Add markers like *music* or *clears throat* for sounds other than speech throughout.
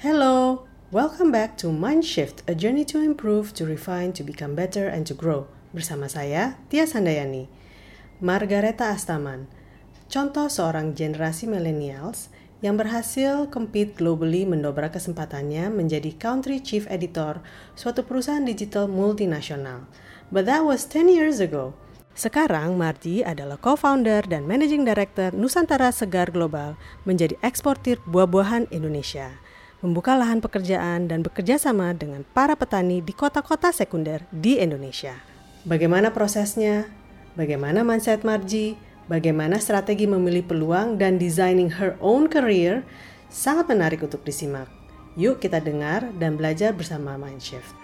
Hello, welcome back to Mindshift, a journey to improve, to refine, to become better, and to grow. Bersama saya, Tia Sandayani. Margareta Astaman, contoh seorang generasi millennials yang berhasil compete globally mendobrak kesempatannya menjadi country chief editor suatu perusahaan digital multinasional. But that was 10 years ago. Sekarang Mardi adalah co-founder dan managing director Nusantara Segar Global menjadi eksportir buah-buahan Indonesia membuka lahan pekerjaan dan bekerja sama dengan para petani di kota-kota sekunder di Indonesia. Bagaimana prosesnya? Bagaimana mindset Marji? Bagaimana strategi memilih peluang dan designing her own career? Sangat menarik untuk disimak. Yuk kita dengar dan belajar bersama Mindshift.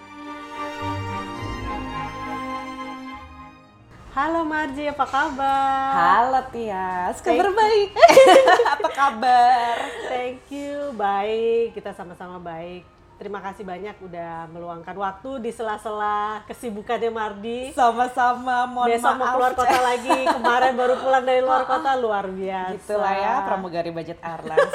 Halo Marji, apa kabar? Halo Tias, kabar baik. *laughs* apa kabar? Thank you, baik. Kita sama-sama baik. Terima kasih banyak udah meluangkan waktu di sela-sela kesibukannya Mardi. Sama-sama, mohon Besok maaf. mau keluar kota *laughs* lagi. Kemarin baru pulang dari luar kota, luar biasa. Gitulah ya, pramugari budget airlines.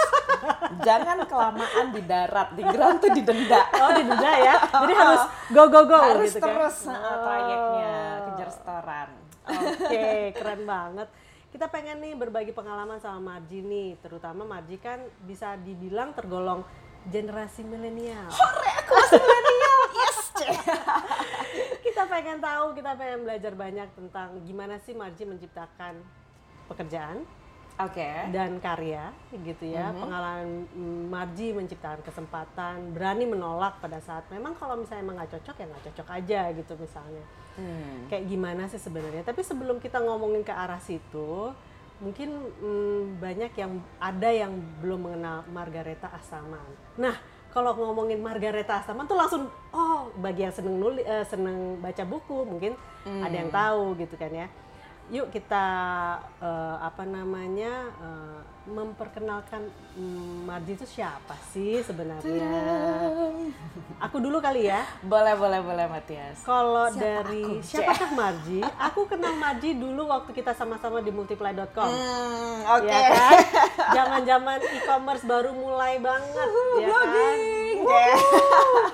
Jangan kelamaan di darat, di ground tuh didenda. Oh, didenda ya. Jadi *laughs* harus go go go Harus gitu kan? terus uh, Oh. trayeknya, kejar setoran. Oke, keren banget. Kita pengen nih berbagi pengalaman sama Marji nih, terutama Marji kan bisa dibilang tergolong generasi milenial. Hore, aku masih milenial. Yes, *laughs* kita pengen tahu, kita pengen belajar banyak tentang gimana sih Marji menciptakan pekerjaan Oke. dan karya gitu ya. Pengalaman mm, Marji menciptakan kesempatan, berani menolak pada saat memang kalau misalnya emang nggak cocok ya nggak cocok aja gitu misalnya. Hmm. Kayak gimana sih sebenarnya? Tapi sebelum kita ngomongin ke arah situ, mungkin mm, banyak yang ada yang belum mengenal Margareta Astaman. Nah, kalau ngomongin Margareta Astaman tuh langsung oh bagi yang seneng nulis, seneng baca buku mungkin ada yang tahu gitu kan ya. Yuk kita eh, apa namanya eh, memperkenalkan mm, Marji itu siapa sih sebenarnya? Aku dulu kali ya. Boleh, boleh, boleh, Matias. Kalau Siapa dari aku? siapakah Marji? Aku kenal Marji dulu waktu kita sama-sama di multiply.com. Hmm, oke. Ya kan? *laughs* Zaman-zaman e-commerce baru mulai banget, ya kan? Blogging. Wuh.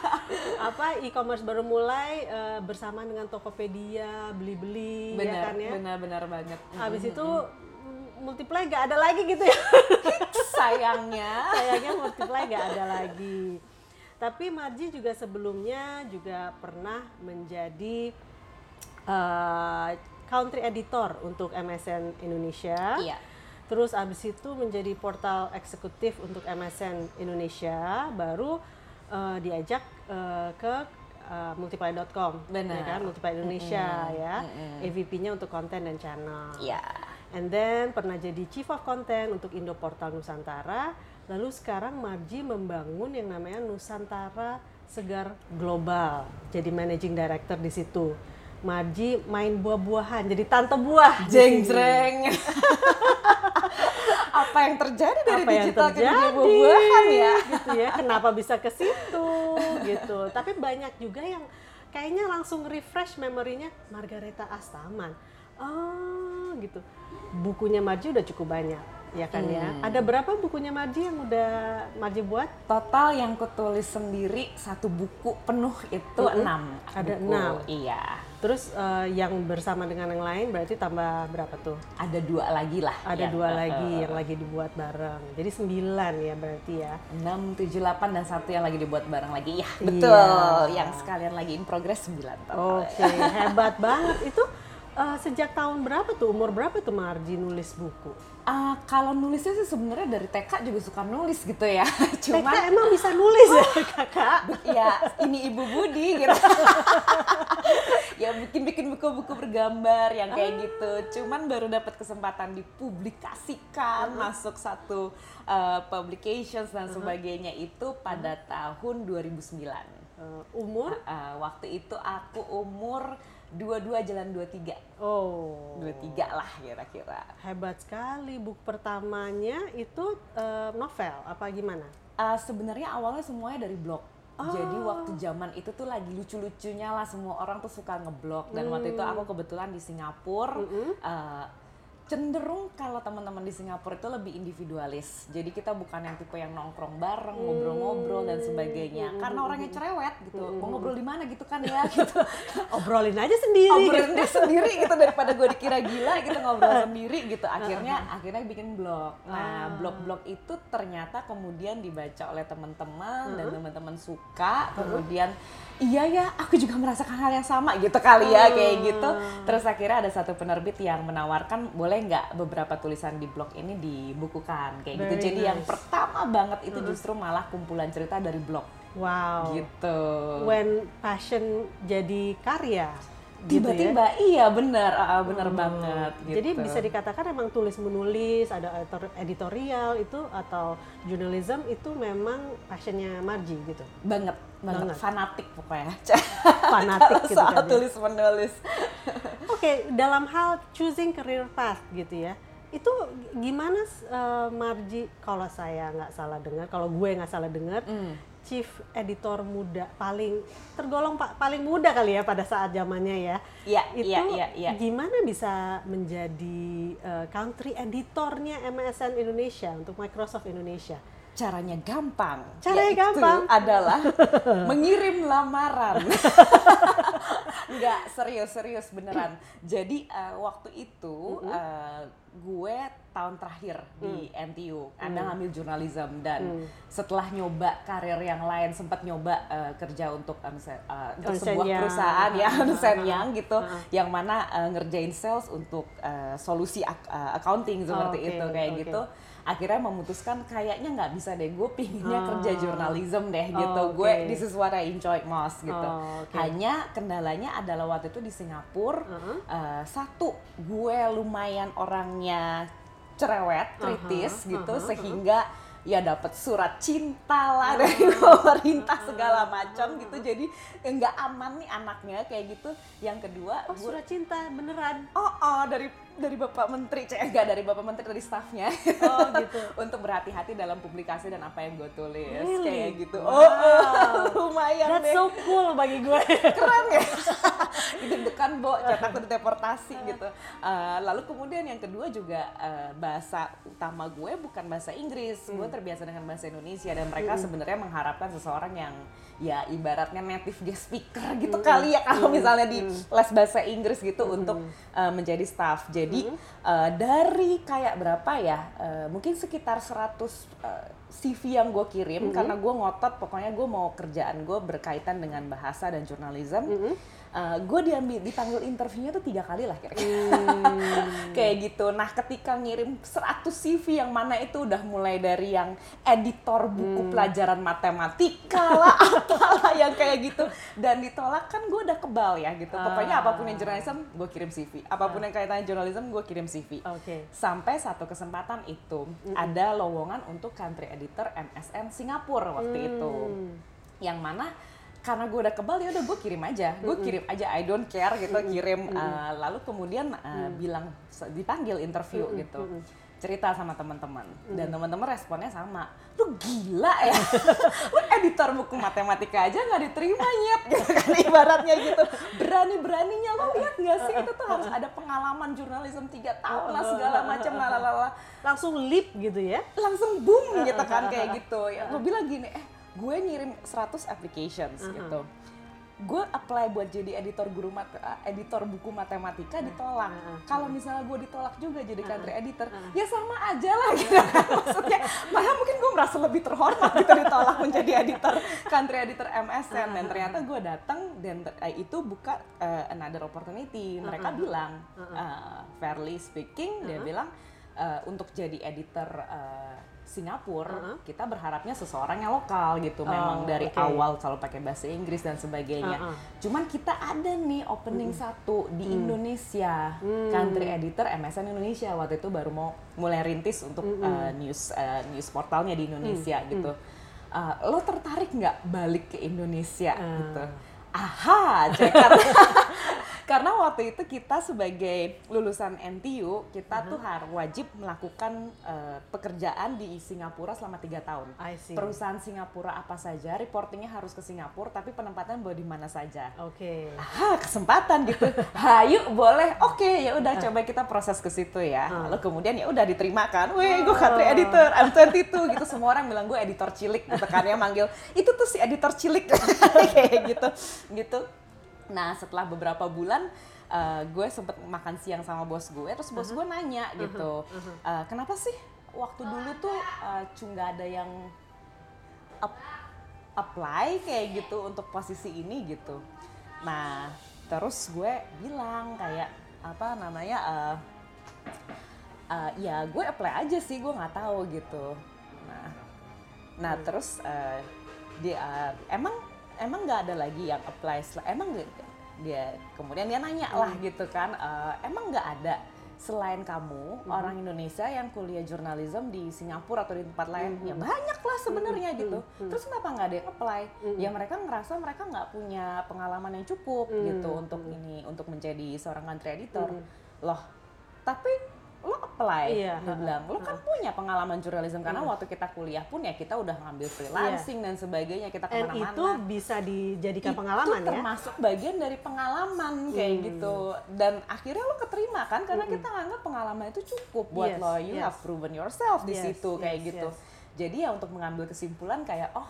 *laughs* Apa e-commerce baru mulai eh, bersama dengan Tokopedia, beli-beli, ya kan ya? benar, benar banget. Habis itu mm, multiply gak ada lagi gitu ya. *laughs* Sayangnya. Sayangnya multiply gak ada lagi. Tapi Marji juga sebelumnya juga pernah menjadi eh, country editor untuk MSN Indonesia. Iya. Terus abis itu menjadi portal eksekutif untuk MSN Indonesia, baru eh, diajak eh, ke eh, multiply.com, Benar. ya kan? Multiply Indonesia Mm-mm, ya, mm-mm. AVP-nya untuk konten dan channel. Iya. And then pernah jadi Chief of Content untuk Indo Portal Nusantara. Lalu sekarang Marji membangun yang namanya Nusantara Segar Global. Jadi Managing Director di situ. Marji main buah-buahan, jadi tante buah. di jeng sini. jreng *laughs* apa yang terjadi dari Apa yang digital ke dunia terjadi, buah-buahan ya gitu ya. Kenapa bisa ke situ gitu. Tapi banyak juga yang kayaknya langsung refresh memorinya Margareta Astaman. Oh, gitu. Bukunya Marji udah cukup banyak, ya kan ya. Hmm. Ada berapa bukunya Marji yang udah Marji buat? total yang kutulis sendiri satu buku penuh itu Mm-mm. enam Ada buku. enam. iya Terus eh, yang bersama dengan yang lain berarti tambah berapa tuh? ada dua lagi lah Ada yang, dua eh, lagi yang lagi dibuat bareng. Jadi sembilan ya berarti ya. enam tujuh delapan dan satu yang lagi dibuat bareng lagi ya Iya. betul yang sekalian lagi in progress sembilan Oke, hebat banget. Itu eh, sejak tahun berapa tuh? Umur berapa tuh Marji nulis buku? Ah, kalau nulisnya sih sebenarnya dari TK juga suka nulis gitu ya *laughs* Cuma cuma emang bisa nulis ya *laughs* kakak? ya ini ibu Budi gitu *laughs* ya bikin bikin buku-buku bergambar yang kayak gitu cuman baru dapat kesempatan dipublikasikan masuk satu uh, publications dan sebagainya itu pada tahun 2009 Eh, umur? Uh, waktu itu aku umur 22 jalan 23 Oh, 23 lah kira-kira hebat sekali. Buku pertamanya itu eh, novel apa gimana? Uh, sebenarnya awalnya semuanya dari blog. Jadi waktu zaman itu tuh lagi lucu-lucunya lah semua orang tuh suka ngeblog dan waktu itu aku kebetulan di Singapura uh, cenderung kalau teman-teman di Singapura itu lebih individualis. Jadi kita bukan yang tipe yang nongkrong bareng, ngobrol-ngobrol dan sebagainya. Karena orangnya cerewet gitu. Mau ngobrol di mana gitu kan ya *laughs* gitu. Obrolin aja sendiri. Obrolin dia sendiri gitu daripada gue dikira gila gitu ngobrol sendiri gitu. *laughs* Akhirnya akhirnya bikin blog. Nah, blog-blog itu ternyata kemudian dibaca oleh teman-teman dan teman-teman suka. Kemudian iya ya, aku juga merasakan hal yang sama gitu kali ya kayak gitu. Terus akhirnya ada satu penerbit yang menawarkan boleh nggak beberapa tulisan di blog ini dibukukan kayak gitu. Very Jadi yang nice. pertama banget itu justru malah kumpulan cerita dari blog Wow. gitu. When passion jadi karya. gitu ya. Tiba-tiba iya bener, ah, bener banget gitu. Jadi bisa dikatakan emang tulis menulis, ada editor- editorial itu atau journalism itu memang passionnya Marji gitu. banget, banget, Banget. fanatik pokoknya. *laughs* Fanatik gitu Soal kan ya. tulis menulis. Oke, dalam hal choosing career path gitu ya, itu gimana uh, Marji kalau saya nggak salah dengar, kalau gue nggak salah dengar, Hmm. chief editor muda paling tergolong pa- paling muda kali ya pada saat zamannya ya. Iya, itu iya, iya, iya. gimana bisa menjadi uh, country editornya MSN Indonesia untuk Microsoft Indonesia? Caranya gampang. Caranya yaitu gampang. *laughs* adalah *laughs* mengirim lamaran. *laughs* Enggak, serius-serius beneran. Jadi eh, waktu itu eh, gue tahun terakhir di Mm. NTU, Anda ngambil jurnalism dan setelah nyoba karir yang lain, sempat nyoba eh, kerja untuk misalnya, eh, untuk sebuah Young. perusahaan ya, Ernst Ah, ah, Young gitu, yang mana eh, ngerjain sales untuk eh, solusi eh, accounting seperti Oke, itu kayak oke. gitu akhirnya memutuskan kayaknya nggak bisa deh gue pinginnya Ah. kerja jurnalism deh gitu. Oh, gue this is what I enjoy most gitu. Oh, oke. hanya kendalanya adalah waktu itu di Singapura Uh-huh. eh, satu gue lumayan orangnya cerewet kritis Uh-huh, gitu uh-huh, sehingga ya dapat surat cinta lah dari pemerintah segala macam gitu. Jadi nggak aman nih anaknya kayak gitu. Yang kedua Oh, gue surat cinta beneran. Oh, oh, dari dari Bapak Menteri, cek enggak dari Bapak Menteri dari stafnya. Oh, gitu. *laughs* Untuk berhati-hati dalam publikasi dan apa yang gue tulis Really? kayak gitu. Wow. Oh, oh, *laughs* lumayan That's deh. so cool bagi gue. *laughs* Keren ya. Deg-degan, Bo, cetak deportasi gitu. Eh, lalu kemudian yang kedua juga eh, bahasa utama gue bukan bahasa Inggris. Gue terbiasa dengan bahasa Indonesia dan mereka sebenarnya mengharapkan seseorang yang ya ibaratnya native guest speaker *laughs* gitu kali ya kalau misalnya di les bahasa Inggris gitu untuk eh, menjadi staff. Jadi eh, dari kayak berapa ya? eh, mungkin sekitar 100 eh, CV yang gue kirim karena gue ngotot pokoknya gue mau kerjaan gue berkaitan dengan bahasa dan jurnalism. Eh, gue diambil dipanggil interviewnya tuh tiga kali lah kira-kira *laughs* kayak gitu. Nah ketika ngirim 100 CV yang mana itu udah mulai dari yang editor buku pelajaran matematika lah, *laughs* apalah yang kayak gitu dan ditolak kan gue udah kebal ya gitu. Pokoknya Ah. apa pun yang jurnalism gue kirim CV, apa pun yang kaitannya jurnalism gue kirim CV. Oke. Sampai satu kesempatan itu ada lowongan untuk country editor MSN Singapura waktu itu. Yang mana karena gue udah kebal ya udah gue kirim aja, gue kirim aja I don't care gitu kirim. Uh, lalu kemudian uh, bilang dipanggil interview gitu. Cerita sama teman-teman. Dan teman-teman responnya sama. Lu gila ya? *laughs* Lu editor buku matematika aja nggak diterima nyet. Gitu kan ibaratnya gitu. Berani beraninya lo lihat nggak sih? Itu tuh harus *laughs* ada pengalaman jurnalisme tiga tahun lah segala macam lalala Langsung lip gitu ya. langsung boom gitu kan kayak gitu. Ya gue bilang gini eh gue ngirim 100 applications gitu. Gue apply buat jadi editor guru mat eh, editor buku matematika ditolak. Kalau misalnya gue ditolak juga jadi country editor ya sama aja lah *laughs* gitu. Maksudnya malah mungkin gue merasa lebih terhormat gitu ditolak menjadi editor country editor MSN dan ternyata gue datang dan eh, itu buka eh, another opportunity. Mereka bilang eh, fairly speaking dia bilang eh, untuk jadi editor eh, Singapura kita berharapnya seseorang yang lokal gitu. Memang dari oke. awal selalu pakai bahasa Inggris dan sebagainya. Uh-uh. cuman kita ada nih opening satu di Indonesia. Country editor MSN Indonesia. Waktu itu baru mau mulai rintis untuk uh, news uh, news portalnya di Indonesia gitu. Uh, lo tertarik nggak balik ke Indonesia gitu? Aha cek *laughs* karena waktu itu kita sebagai lulusan NTU kita tuh harus wajib melakukan uh, pekerjaan di Singapura selama tiga tahun. I see. Perusahaan Singapura apa saja, reportingnya harus ke Singapura, tapi penempatan boleh di mana saja. Oke. Ah, kesempatan gitu. *laughs* Hayu boleh. Oke, ya udah coba kita proses ke situ ya. Ah. Lalu kemudian ya udah diterima kan. Weh, gue country editor, I'm 22 gitu. Semua orang bilang gue editor cilik gitu kan ya manggil. Itu tuh si editor cilik *laughs* kayak gitu. Gitu. Nah, setelah beberapa bulan uh, gue sempet makan siang sama bos gue, terus bos gue nanya gitu, uh, kenapa sih waktu dulu tuh uh, cuma nggak ada yang ap- apply kayak gitu untuk posisi ini gitu. Nah, terus gue bilang kayak apa namanya, uh, uh, ya gue apply aja sih, gue nggak tahu gitu. Nah, nah terus uh, dia uh, emang emang nggak ada lagi yang apply emang nggak- dia kemudian dia nanya lah gitu kan "Eh, emang nggak ada selain kamu orang Indonesia yang kuliah jurnalism di Singapura atau di tempat lain ya banyak lah sebenarnya gitu. terus kenapa nggak ada yang apply? Ya mereka ngerasa mereka nggak punya pengalaman yang cukup gitu untuk ini untuk menjadi seorang country editor. Loh tapi lo apply Iya, dia bilang lo kan punya pengalaman jurnalism karena waktu kita kuliah pun ya kita udah ngambil freelancing dan sebagainya kita And ke mana-mana. itu bisa dijadikan itu pengalaman ya. termasuk bagian dari pengalaman kayak Hmm. gitu. Dan akhirnya lo keterima kan? Karena kita nganggap pengalaman itu cukup buat Yes, lo. You yes. have proven yourself di Yes, situ kayak yes, gitu. yes. jadi ya untuk mengambil kesimpulan kayak oh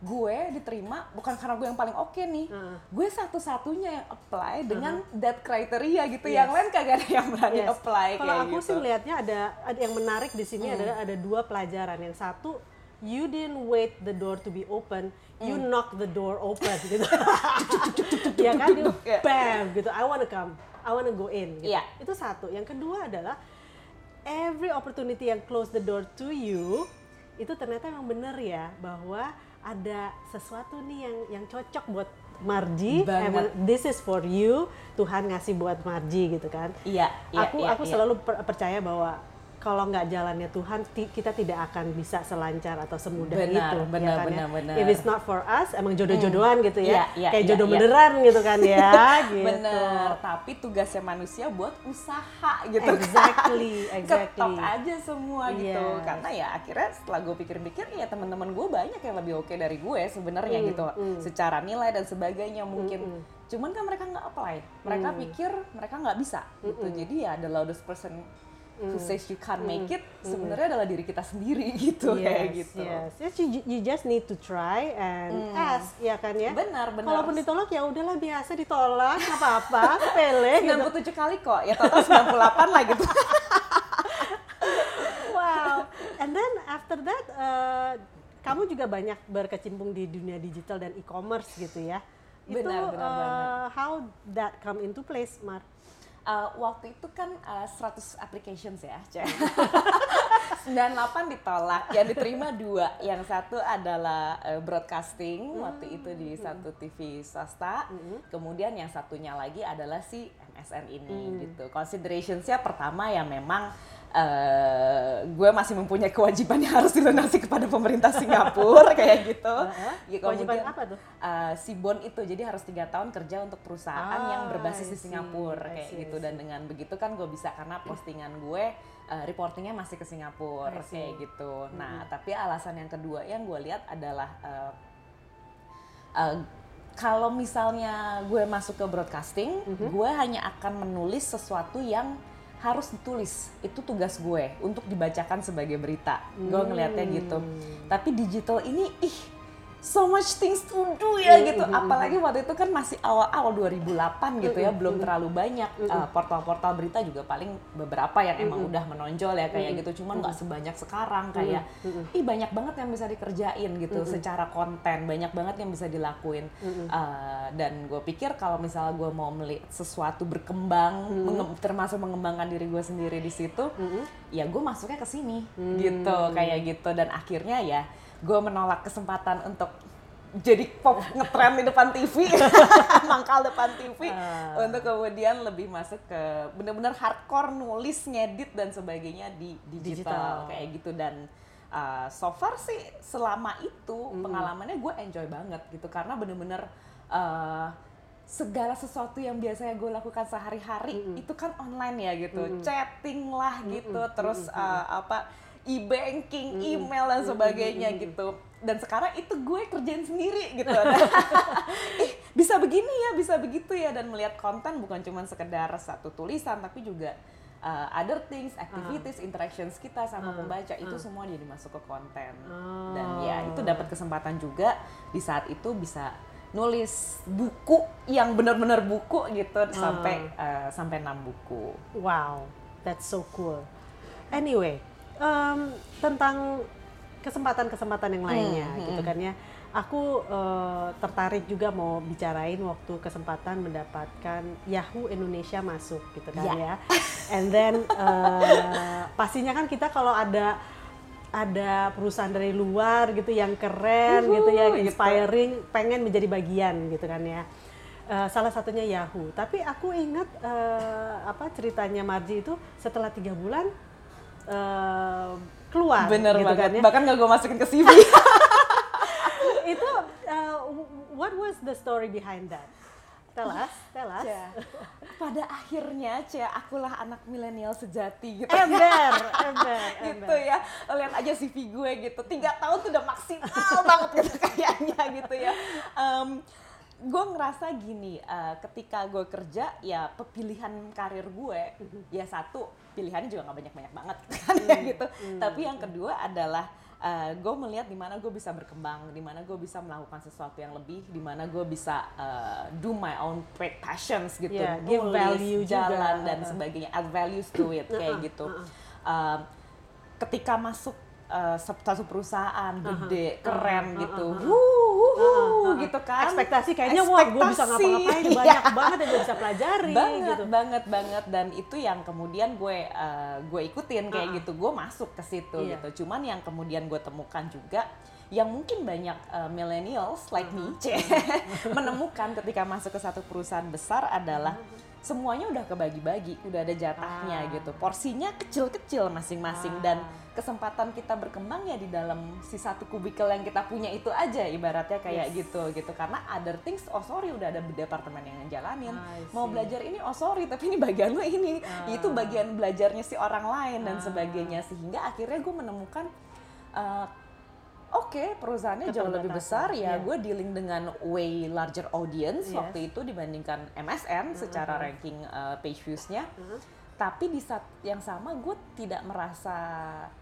gue diterima bukan karena gue yang paling oke nih Heeh. gue satu-satunya yang apply dengan that criteria gitu Yes. yang lain kagak ada yang berani Yes. apply Kalau aku gitu sih melihatnya ada ada yang menarik di Hmm. sini adalah ada dua pelajaran. Yang satu, you didn't wait the door to be open, you Hmm. knock the door open *laughs* gitu. ya kan, you bam gitu. I wanna come, I wanna go in. Gitu. Iya. Itu satu. Yang kedua adalah every opportunity yang close the door to you itu ternyata memang benar ya bahwa ada sesuatu nih yang yang cocok buat Marji, emang this is for you, Tuhan ngasih buat Marji gitu kan. Iya iya aku iya, aku iya. selalu per- percaya bahwa kalau nggak jalannya Tuhan kita tidak akan bisa selancar atau semudah Benar, itu benar, ya kan benar, ya benar. if it's not for us emang jodoh-jodohan gitu ya Iya, iya, kayak iya, jodoh iya. beneran gitu kan ya *laughs* gitu Bener, tapi tugasnya manusia buat usaha gitu exactly kan. exactly *laughs* Ketok aja semua gitu. Yes. Karena ya akhirnya setelah gue pikir-pikir ya teman-teman gue banyak yang lebih oke dari gue sebenarnya Mm, gitu. Secara nilai dan sebagainya mungkin. Cuman kan mereka nggak apply. Mereka Mm. pikir mereka nggak bisa gitu. Jadi ya the loudest person who Mm. says you can't make it sebenarnya adalah diri kita sendiri *laughs* gitu kayak gitu. Yes, yes. You, you just need to try and ask, ya kan ya. Benar, benar. Kalaupun ditolak ya udahlah biasa ditolak, nggak apa-apa, *laughs* sepele gitu. 97 kali kok, ya total 98 lah gitu. *laughs* Wow. And then after that, uh, kamu juga banyak berkecimpung di dunia digital dan e-commerce gitu ya. Itu Benar, benar uh, how that come into place, Mar? Uh, waktu itu kan uh, 100 applications ya, Cek. *laughs* 98 ditolak, yang diterima dua. Yang satu adalah uh, broadcasting waktu itu di satu TV swasta. Kemudian yang satunya lagi adalah si MSN ini gitu. Considerationsnya pertama ya memang uh, gue masih mempunyai kewajiban yang harus dilunasi kepada pemerintah Singapura *laughs* kayak gitu. Heeh. Ya, Kewajiban kemudian, apa tuh? uh, si Bon itu jadi harus tiga tahun kerja untuk perusahaan Ah, yang berbasis di Singapura kayak see, gitu dan dengan begitu kan gue bisa karena postingan gue uh, reportingnya masih ke Singapura kayak gitu. Nah tapi alasan yang kedua yang gue lihat adalah uh, uh, kalau misalnya gue masuk ke broadcasting, Mhm. gue hanya akan menulis sesuatu yang harus ditulis. Itu tugas gue untuk dibacakan sebagai berita. Gue ngelihatnya gitu. Hmm. Tapi digital ini ih so much things to do ya Hmm, gitu. Apalagi waktu itu kan masih awal-awal 2008 gitu Hmm, ya, belum terlalu banyak. Uh, portal-portal berita juga paling beberapa yang emang udah menonjol ya kayak gitu. Cuman nggak sebanyak sekarang kayak ih banyak banget yang bisa dikerjain gitu. Secara konten, banyak banget yang bisa dilakuin. Uh, dan gue pikir kalau misalnya gue mau melihat sesuatu berkembang, menge- termasuk mengembangkan diri gue sendiri di situ, ya gue masuknya ke sini gitu kayak gitu. Dan akhirnya ya gue menolak kesempatan untuk jadi pop ngetren di depan TV, *laughs* mangkal depan TV, Ah. untuk kemudian lebih masuk ke bener-bener hardcore nulis, ngedit dan sebagainya di digital, Digital. kayak gitu dan uh, so far sih selama itu pengalamannya gue enjoy banget gitu karena bener-bener uh, segala sesuatu yang biasanya gue lakukan sehari-hari Mm-mm. itu kan online ya gitu Mm-mm. chatting lah gitu Mm-mm. terus Mm-mm. uh, apa e-banking Mm-mm. email dan Mm-mm. sebagainya Mm-mm. gitu dan sekarang itu gue kerjain sendiri gitu *laughs* *laughs* ih bisa begini ya bisa begitu ya dan melihat konten bukan cuma sekedar satu tulisan tapi juga uh, other things activities interactions kita sama Ah. pembaca itu Ah. semua jadi masuk ke konten Oh. dan ya itu dapat kesempatan juga di saat itu bisa nulis buku yang benar-benar buku gitu sampai uh, sampai enam buku. Wow, that's so cool. Anyway, em, tentang kesempatan-kesempatan yang lainnya Hmm, gitu hmm. kan ya. Aku eh, tertarik juga mau bicarain waktu kesempatan mendapatkan Yahoo Indonesia masuk gitu kan Ya. ya. And then eh, pastinya kan kita kalau ada ada perusahaan dari luar gitu yang keren Uhu, gitu ya, gitu. inspiring, pengen menjadi bagian gitu kan ya. Eh, salah satunya Yahoo. Tapi aku ingat eh, apa ceritanya Marji itu setelah tiga bulan eh, keluar. Bener gitu banget. Kan, ya. Bahkan gak gue masukin ke CV. *laughs* itu eh, what was the story behind that? Tell us, tell us. Cia. Pada akhirnya, Cia, akulah anak milenial sejati gitu. Ember, *laughs* ember, gitu ya lihat aja CV gue gitu tiga tahun tuh udah maksimal banget gitu kayaknya gitu ya Em, gue ngerasa gini eh, ketika gue kerja ya pemilihan karir gue ya. Satu pilihannya juga nggak banyak banyak banget *laughs* kan ya gitu. tapi yang kedua adalah eh, gue melihat di mana gue bisa berkembang di mana gue bisa melakukan sesuatu yang lebih di mana gue bisa eh, do my own pa- passions gitu. Yeah, give nulis, value juga. jalan dan Uh-uh. sebagainya. Add values to it kayak gitu. Um, ketika masuk uh, satu perusahaan gede keren uh-uh, gitu uh-uh. wuh, wuh, Uh-uh, uh-uh. gitu kan Ekspektasi kayaknya wah gue bisa ngapa-ngapain *laughs* Iya. banyak banget yang gue bisa pelajari banget gitu. banget banget dan itu yang kemudian gue uh, gue ikutin kayak Uh-uh. gitu gue masuk ke situ Iya. gitu cuman yang kemudian gue temukan juga yang mungkin banyak uh, millennials like me Uh-huh. C, *laughs* menemukan ketika masuk ke satu perusahaan besar adalah semuanya udah kebagi-bagi, udah ada jatahnya Ah. gitu. Porsinya kecil-kecil masing-masing Ah. dan kesempatan kita berkembang ya di dalam si satu kubikel yang kita punya itu aja ibaratnya kayak Yes. gitu gitu. Karena other things oh sorry udah ada departemen yang ngejalanin. I Mau belajar ini oh sorry tapi ini bagian lo ini. Ah. Itu bagian belajarnya si orang lain dan Ah. sebagainya sehingga akhirnya gue menemukan uh, Oke, perusahaannya jauh lebih besar ya. iya. Gue dealing dengan way larger audience Yes. waktu itu dibandingkan MSN secara ranking uh, page views-nya. Tapi di saat yang sama gue tidak merasa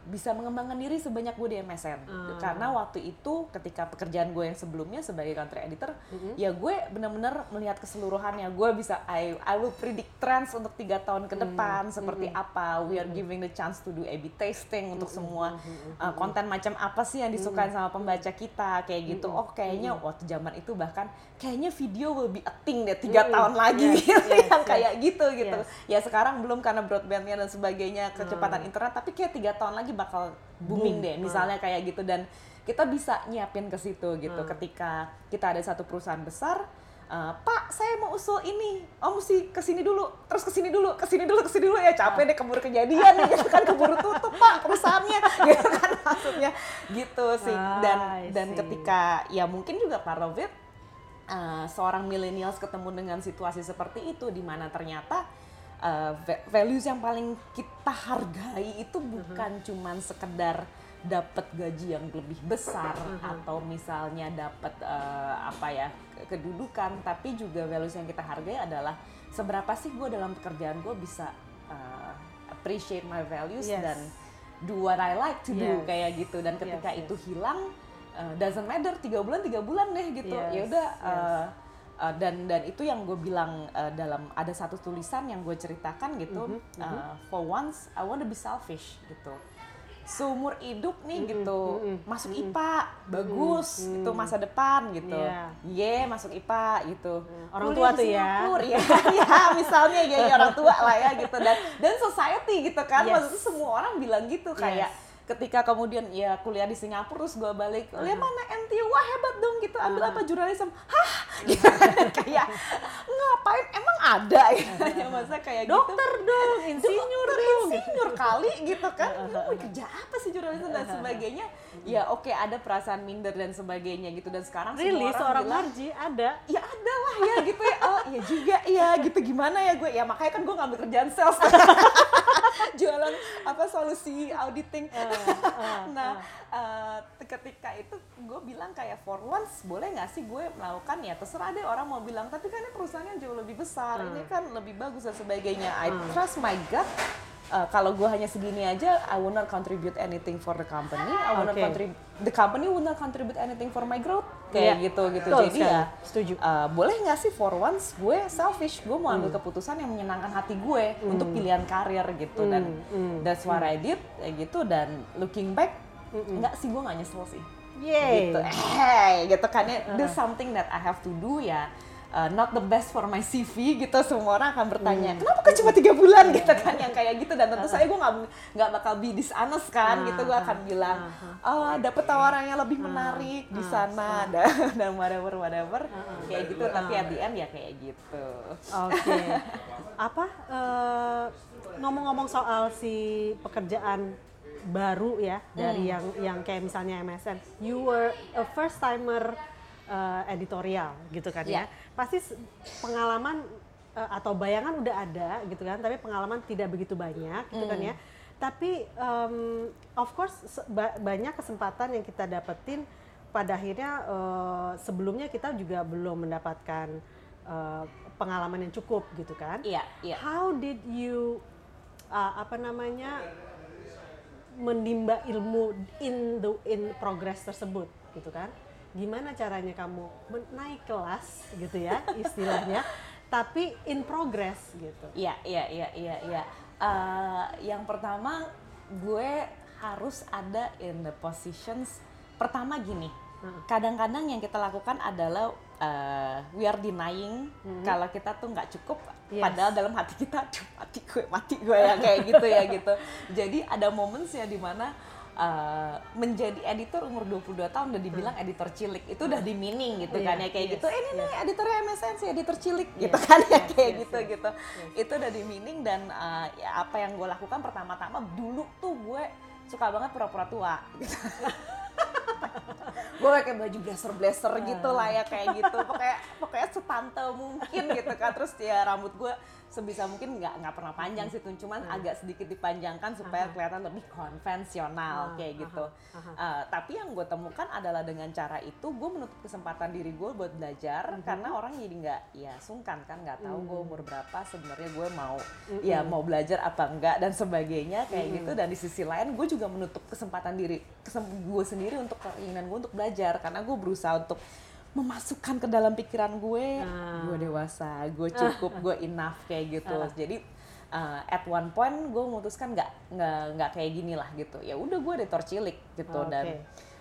bisa mengembangkan diri sebanyak gue di MSN. Ah. Karena waktu itu ketika pekerjaan gue yang sebelumnya sebagai country editor, Mhm. ya gue benar-benar melihat keseluruhannya. Gue bisa I, I will predict trends untuk tiga tahun ke depan seperti apa. We are giving the chance to do A/B testing untuk semua uh, konten macam apa sih yang disukai sama pembaca kita kayak gitu. Oh kayaknya waktu zaman itu bahkan kayaknya video will be a thing deh tiga Mm-mm. tahun lagi Yes, gitu yes, yang yes. kayak gitu gitu. Yes. Ya sekarang belum karena broadbandnya dan sebagainya kecepatan Hmm. internet tapi kayak tiga tahun lagi bakal booming Boom. deh Hmm. misalnya kayak gitu dan kita bisa nyiapin ke situ gitu Hmm. ketika kita ada satu perusahaan besar uh, Pak, saya mau usul ini. Oh, mesti ke sini dulu, terus ke sini dulu, ke sini dulu, ke sini dulu ya capek deh keburu kejadian nih *laughs* gitu kan keburu tutup Pak perusahaannya *laughs* gitu kan maksudnya gitu sih. Ah, Dan I dan ketika ya mungkin juga part of it uh, seorang millennials ketemu dengan situasi seperti itu di mana ternyata uh, va- values yang paling kita hargai itu bukan cuman sekedar dapat gaji yang lebih besar atau misalnya dapat uh, apa ya ke- kedudukan tapi juga values yang kita hargai adalah seberapa sih gue dalam pekerjaan gue bisa uh, appreciate my values Yes. dan do what I like to do Yes. kayak gitu dan ketika Yes, yes. itu hilang uh, doesn't matter tiga bulan tiga bulan deh gitu. Yes, ya udah yes. uh, uh, dan dan itu yang gue bilang uh, dalam ada satu tulisan yang gue ceritakan gitu Mhm, uh, for once I want to be selfish gitu. Seumur hidup nih gitu mhm, masuk IPA bagus itu masa depan gitu. Iya. ye masuk IPA gitu. Orang Kuliah tua tuh ya. *laughs* Ya ya misalnya ya, ya orang tua lah ya gitu. Dan dan society gitu kan Yes. maksudnya semua orang bilang gitu kayak ketika kemudian ya kuliah di Singapura terus gue balik kuliah mana NTU wah hebat dong gitu. Ambil apa jurnalisme? Hah? Gitu. *laughs* Kayak ngapain? Emang ada? Ya masa kayak dokter gitu dong *laughs* insinyur dokter dong. insinyur kali gitu kan. Lu mau kerja apa sih jurnalisme dan sebagainya? Ya oke ada perasaan minder dan sebagainya gitu. Dan sekarang really semua orang seorang bilang, Marji ada. Ya ada lah ya gitu ya. Oh ya juga ya *laughs* gitu. Gimana ya gue? Ya makanya kan gue ngambil kerjaan sales *laughs* jualan apa solusi auditing. *laughs* Nah eh, ketika itu gue bilang kayak for once boleh nggak sih gue melakukan ya? Terserah deh orang mau bilang tapi kan ini perusahaannya jauh lebih besar ini kan lebih bagus dan sebagainya. I trust my gut Uh, kalau gue hanya segini aja, I will not contribute anything for the company. I will not Okay. contribute, the company will not contribute anything for my growth. Kayak Iya. gitu gitu. Betul Jadi sekali. ya, Setuju. uh, boleh nggak sih for once gue selfish, gue mau Hmm. ambil keputusan yang menyenangkan hati gue untuk pilihan karir gitu dan Hmm. that's what I did kayak gitu dan looking back nggak sih gue nggak nyesel sih Yeay. gitu *laughs* hey gitu kan ya do something that I have to do ya uh, not the best for my CV gitu semua orang akan bertanya kenapa kok cuma tiga bulan? Gitu kan yang kayak gitu. Dan tentu saya gue nggak nggak bakal be dishonest kan gitu. Gue akan bilang oh dapet tawaran yang lebih menarik di sana dan dan whatever whatever. Kayak gitu tapi at the end ya kayak gitu. Oke. Apa eh, ngomong-ngomong soal si pekerjaan baru ya dari yang yang kayak misalnya MSN, you were a first timer eh, editorial gitu kan ya. Iya. Pasti pengalaman eh, atau bayangan udah ada gitu kan, tapi pengalaman tidak begitu banyak gitu kan ya. Tapi em, of course se- ba- banyak kesempatan yang kita dapetin pada akhirnya eh, sebelumnya kita juga belum mendapatkan eh, pengalaman yang cukup gitu kan. iya iya How did you uh, apa namanya menimba ilmu in the in progress tersebut gitu kan? Gimana caranya kamu naik kelas gitu ya istilahnya, *laughs* tapi in progress gitu. Iya, iya, iya, iya, iya. Eh, yang pertama gue harus ada in the positions. Pertama gini, kadang-kadang yang kita lakukan adalah eh, we are denying kalau kita tuh nggak cukup. Yes. Padahal dalam hati kita, "Aduh, mati gue, mati gue ya kayak gitu ya gitu. *laughs* Jadi ada moments ya di mana uh, menjadi editor umur 22 tahun udah dibilang editor cilik. Itu udah di meaning gitu Iya, kan ya kayak yes, gitu. Eh ini nih yes. editornya MSN sih editor cilik Yes, gitu kan ya yes, kayak yes, gitu yes. gitu. itu udah di meaning dan uh, ya apa yang gue lakukan pertama-tama dulu tuh gue suka banget pura-pura tua. *laughs* Gitu. gue pakai baju blazer blazer gitu lah ya kayak gitu. Pokoknya pokoknya setante mungkin gitu kan. Terus ya rambut gue sebisa mungkin nggak nggak pernah panjang sih tuh cuman agak sedikit dipanjangkan supaya kelihatan lebih konvensional Ah, kayak gitu. aha, Uh, tapi yang gue temukan adalah dengan cara itu gue menutup kesempatan diri gue buat belajar karena orang jadi nggak ya sungkan kan nggak tahu gue umur berapa sebenarnya gue mau ya mau belajar apa enggak dan sebagainya kayak gitu. Dan di sisi lain gue juga menutup kesempatan diri kesem gue sendiri untuk keinginan gue untuk belajar karena gue berusaha untuk memasukkan ke dalam pikiran gue Ah. gue dewasa gue cukup *laughs* gue enough kayak gitu jadi uh, at one point gue memutuskan nggak nggak nggak kayak gini lah gitu ya udah gue editor cilik gitu Oke. dan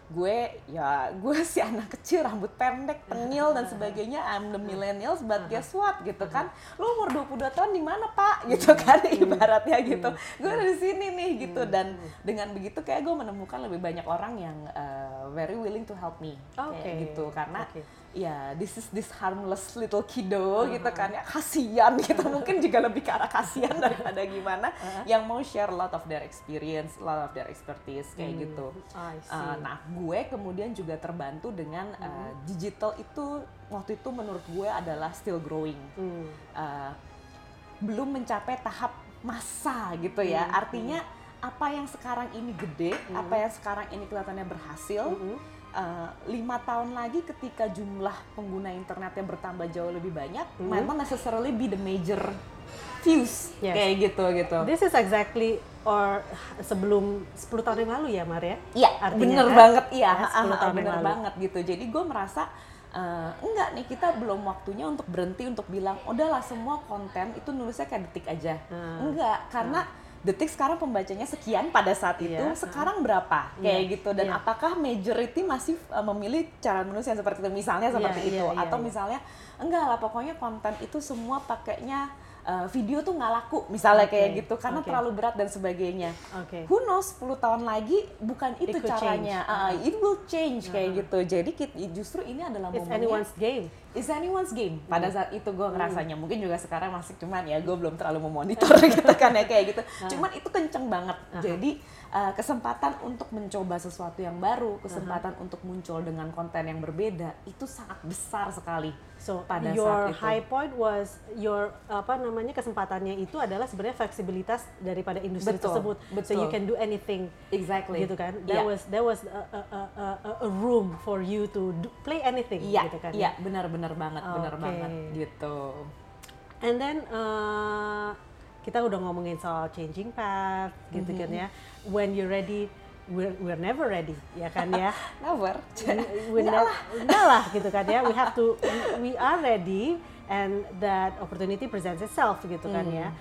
gue ya gue *laughs* si anak kecil rambut pendek tengil dan sebagainya. I'm the millennials but guess what? Gitu kan. Lu umur 22 tahun di mana pak? *laughs* Gitu kan ibaratnya gitu. Gue ada di sini nih gitu. Dan dengan begitu kayak gue menemukan lebih banyak orang yang uh, very willing to help me. Oke. kayak gitu. Karena Oke. Ya this is this harmless little kiddo gitu kan ya kasihan *laughs* gitu mungkin juga lebih ke arah kasihan *laughs* daripada gimana yang mau share lot of their experience, lot of their expertise kayak gitu. I see. Uh, nah, gue kemudian juga terbantu dengan uh, digital itu waktu itu menurut gue adalah still growing. Hmm. Uh, belum mencapai tahap masa gitu ya. Artinya apa yang sekarang ini gede, apa yang sekarang ini kelihatannya berhasil, uh, lima tahun lagi ketika jumlah pengguna internetnya bertambah jauh lebih banyak, might not necessarily be the major views Yes. kayak gitu gitu. This is exactly or sebelum 10 tahun yang lalu ya Mar ya? Iya, Artinya bener kan? banget iya, Ya, 10 ah, tahun yang bener lalu. banget gitu. Jadi gue merasa eh, enggak nih kita belum waktunya untuk berhenti untuk bilang udahlah semua konten itu nulisnya kayak detik aja. Hmm. Enggak, karena detik sekarang pembacanya sekian pada saat itu, Iya, sekarang berapa? Kayak Iya, gitu. Dan iya. apakah majority masih eh, memilih cara menulis yang seperti itu? Misalnya Iya, seperti iya, itu. iya, atau iya. misalnya enggak lah pokoknya konten itu semua pakainya uh, video tuh nggak laku misalnya Okay, kayak gitu karena okay. terlalu berat dan sebagainya. Oke. Who knows 10 tahun lagi bukan itu caranya. change. Ah, it will change kayak gitu. Jadi justru ini adalah It's momennya anyone's game. It's anyone's game. Hmm. Pada saat itu gue ngerasanya mungkin juga sekarang masih cuman ya gue belum terlalu memonitor *laughs* gitu kan ya kayak gitu. Ah. Cuman itu kenceng banget. Jadi uh, kesempatan untuk mencoba sesuatu yang baru, kesempatan untuk muncul dengan konten yang berbeda itu sangat besar sekali. So pada your saat itu. high point was your apa namanya kesempatannya itu adalah sebenarnya fleksibilitas daripada industri Betul, tersebut. So betul. you can do anything Exactly. gitu kan. There Iya. was there was a, a, a, a- room for you to do, play anything Iya, gitu kan. iya benar-benar banget, benar Oke. banget gitu. And then uh, kita udah ngomongin soal changing path gitu kan Mm-hmm. ya. When you're ready, we're, we're never ready ya kan ya. *laughs* Never. we, *laughs* we ne- enggak lah gitu kan ya. We have to we, we are ready and that opportunity presents itself gitu kan ya.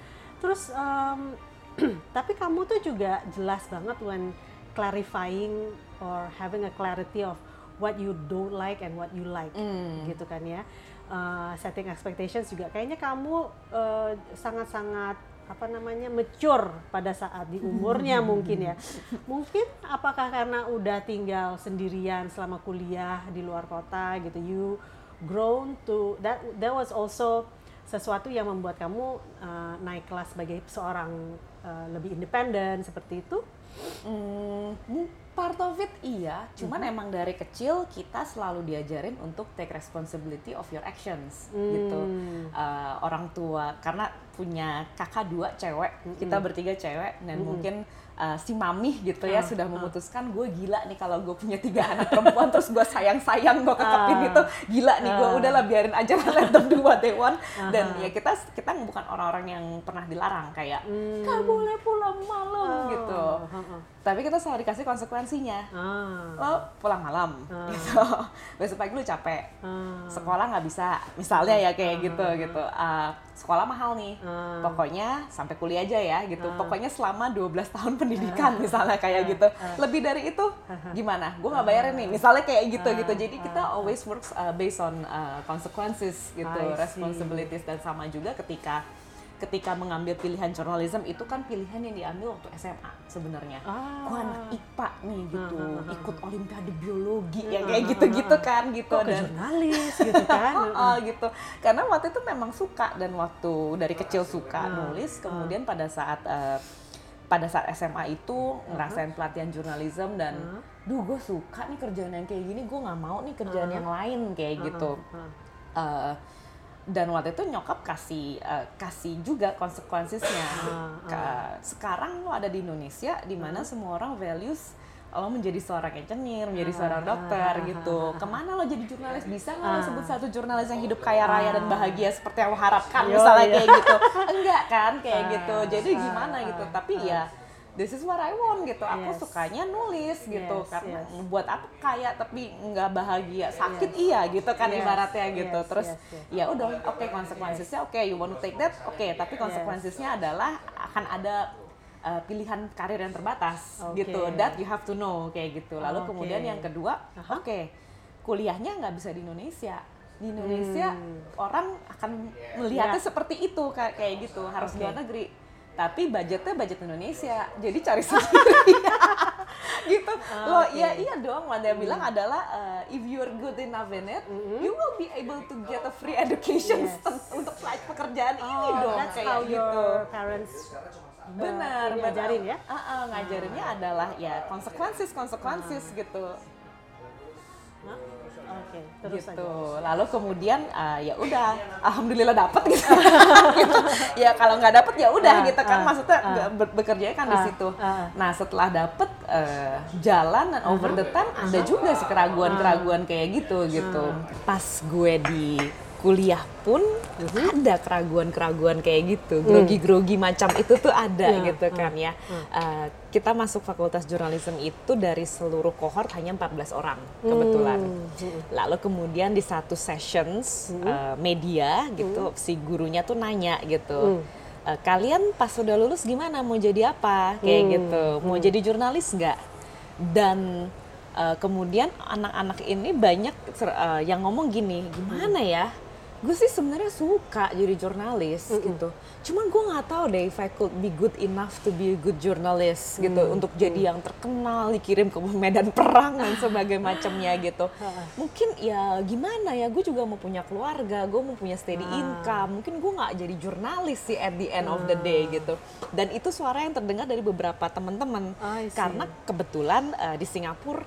Terus um, *clears throat* tapi kamu tuh juga jelas banget when clarifying or having a clarity of what you don't like and what you like gitu kan ya. Uh, setting expectations juga kayaknya kamu uh, sangat-sangat apa namanya mature pada saat di umurnya *laughs* mungkin ya mungkin apakah karena udah tinggal sendirian selama kuliah di luar kota gitu you grown to that that was also sesuatu yang membuat kamu uh, naik kelas sebagai seorang uh, lebih independen seperti itu mu- part of it iya, cuman Mm-hmm. emang dari kecil kita selalu diajarin untuk take responsibility of your actions gitu. Hmm. Eh, orang tua karena punya kakak dua cewek, kita bertiga cewek dan mungkin eh, si mami gitu ya Ah, sudah memutuskan gue gila nih kalau gue punya tiga anak perempuan terus gue sayang sayang gue kekepin Ah. gitu gila nih gue Ah. udahlah biarin aja lah let them do what they want. Dan ya kita kita bukan orang-orang yang pernah dilarang kayak gak boleh pulang malam Oh, gitu. heeh. tapi kita selalu dikasih konsekuensinya. Ah, lo pulang malam Ah. gitu. *laughs* Besok pagi lu capek. Ah, sekolah nggak bisa misalnya ya kayak gitu gitu. Ah, sekolah mahal nih. Ah. pokoknya sampai kuliah aja ya gitu. Ah. pokoknya selama 12 tahun pendidikan *laughs* misalnya kayak gitu. Lebih dari itu gimana? Gue nggak bayarin nih. Misalnya kayak gitu gitu. Jadi kita always works uh, based on uh, consequences gitu responsibilities. Dan sama juga ketika ketika mengambil pilihan jurnalism itu kan pilihan yang diambil waktu SMA sebenarnya. Ah. gue anak IPA nih gitu. Ah, ah, ah, ikut olimpiade biologi ya Ah, kayak ah, gitu-gitu ah, kan gitu. Kok dan jurnalis gitu kan? Oh, *laughs* gitu. Karena waktu itu memang suka dan waktu dari kecil suka Ah, nulis, kemudian pada saat eh, pada saat SMA itu ngerasain pelatihan jurnalism dan, Ah. duh gue suka nih kerjaan yang kayak gini, gue nggak mau nih kerjaan yang lain kayak gitu. Ah, Eh, dan waktu itu nyokap kasih eh, kasih juga konsekuensinya. Ah, Ka- Sekarang lo ada di Indonesia, di mana semua orang values lo menjadi seorang engineer, menjadi seorang dokter gitu. Ke mana lo jadi jurnalis? Bisa nggak lo sebut satu jurnalis yang hidup kaya raya dan bahagia seperti yang lo harapkan Yo, misalnya iya. kayak gitu? Enggak kan kayak Ah, gitu. Jadi ah, gimana gitu? ah, Tapi ya this is what I want gitu. Aku Yes. sukanya nulis gitu Yes, karena yes. buat apa kaya tapi nggak bahagia, sakit iya gitu kan Yes, ibaratnya gitu. yes, Terus yes, yes. ya udah oke konsekuensinya oke you want to take that oke tapi konsekuensinya adalah akan ada uh, pilihan karir yang terbatas Oke. gitu that you have to know kayak gitu lalu Oke. kemudian yang kedua oke kuliahnya nggak bisa di Indonesia di Indonesia Hmm. orang akan melihatnya Ya. seperti itu kayak gitu harus Oke. luar negeri tapi budgetnya budget Indonesia. Jadi cari *laughs* sendiri. *laughs* Gitu. Lo oke. iya iya dong. Wanda bilang adalah uh, if you're good enough in it you will be able to get a free education Yes. *laughs* untuk pekerjaan ini Oh, dong that's kayak how gitu. your parents uh, benar ini benar. ajarin ya? Ah, ah, ngajarinnya adalah ya konsekuensis konsekuensis gitu. Hah? Oke, terus gitu. aja. lalu kemudian ah, ya udah alhamdulillah dapat gitu, Gitu. *laughs* ya kalau nggak dapet ya udah Ah, gitu kan. ah, maksudnya nggak ber- bekerja kan di Ah, situ. ah. nah setelah dapet eh, jalan dan over the time ada juga sih keraguan keraguan kayak gitu gitu. Pas gue di kuliah pun ada keraguan-keraguan kayak gitu. Grogi-grogi macam itu tuh ada Ya, gitu kan ya. Eh, kita masuk fakultas jurnalisme itu dari seluruh kohort hanya 14 orang kebetulan. lalu kemudian di satu sessions eh, media gitu si gurunya tuh nanya gitu. "Eh, kalian pas udah lulus gimana? Mau jadi apa? Kayak gitu. Mau jadi jurnalis nggak? Dan eh, kemudian anak-anak ini banyak eh, yang ngomong gini gimana ya gue sih sebenarnya suka jadi jurnalis mm -mm. gitu. Cuman gue nggak tahu deh if I could be good enough to be a good journalist gitu mm. untuk jadi yang terkenal dikirim ke medan perang dan sebagai macamnya *laughs* gitu. Mungkin ya gimana ya gue juga mau punya keluarga, gue mau punya steady ah. income. Mungkin gue nggak jadi jurnalis sih at the end of the day ah. gitu. Dan itu suara yang terdengar dari beberapa teman-teman karena kebetulan uh, di Singapura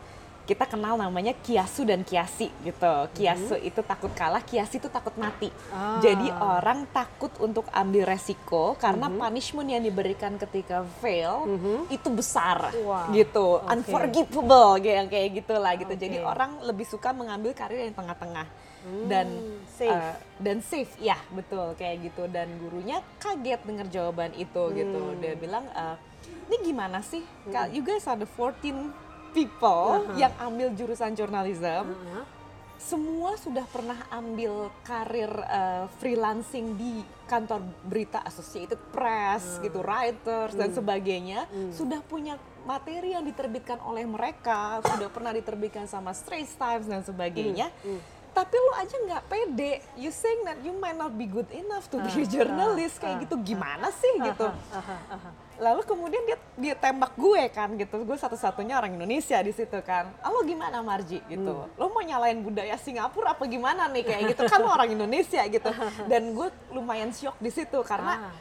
kita kenal namanya kiasu dan kiasi gitu. Kiasu mm -hmm. itu takut kalah, kiasi itu takut mati. Ah. Jadi orang takut untuk ambil resiko karena mm -hmm. punishment yang diberikan ketika fail mm -hmm. itu besar wow. gitu, okay. unforgivable kayak kayak gitulah gitu. Okay. Jadi orang lebih suka mengambil karir yang tengah-tengah. Hmm, dan safe. Uh, dan safe ya betul kayak gitu dan gurunya kaget dengar jawaban itu gitu. hmm. gitu dia bilang uh, ini gimana sih hmm. you guys are the 14 people uh -huh. yang ambil jurusan jurnalism, uh -huh. semua sudah pernah ambil karir uh, freelancing di kantor berita Associated Press, uh. gitu, writers uh. dan hmm. sebagainya, uh. sudah punya materi yang diterbitkan oleh mereka, sudah pernah diterbitkan sama Straits Times dan sebagainya. Uh. Uh tapi lu aja nggak pede you saying that you might not be good enough to be a journalist kayak gitu gimana sih gitu lalu kemudian dia dia tembak gue kan gitu. Gue satu-satunya orang Indonesia di situ kan. Ah, lo gimana Marji? Gitu. Hmm. lo mau nyalain budaya Singapura apa gimana nih? Kayak gitu. Kan lo orang Indonesia gitu. *laughs* Dan gue lumayan shock di situ karena ah.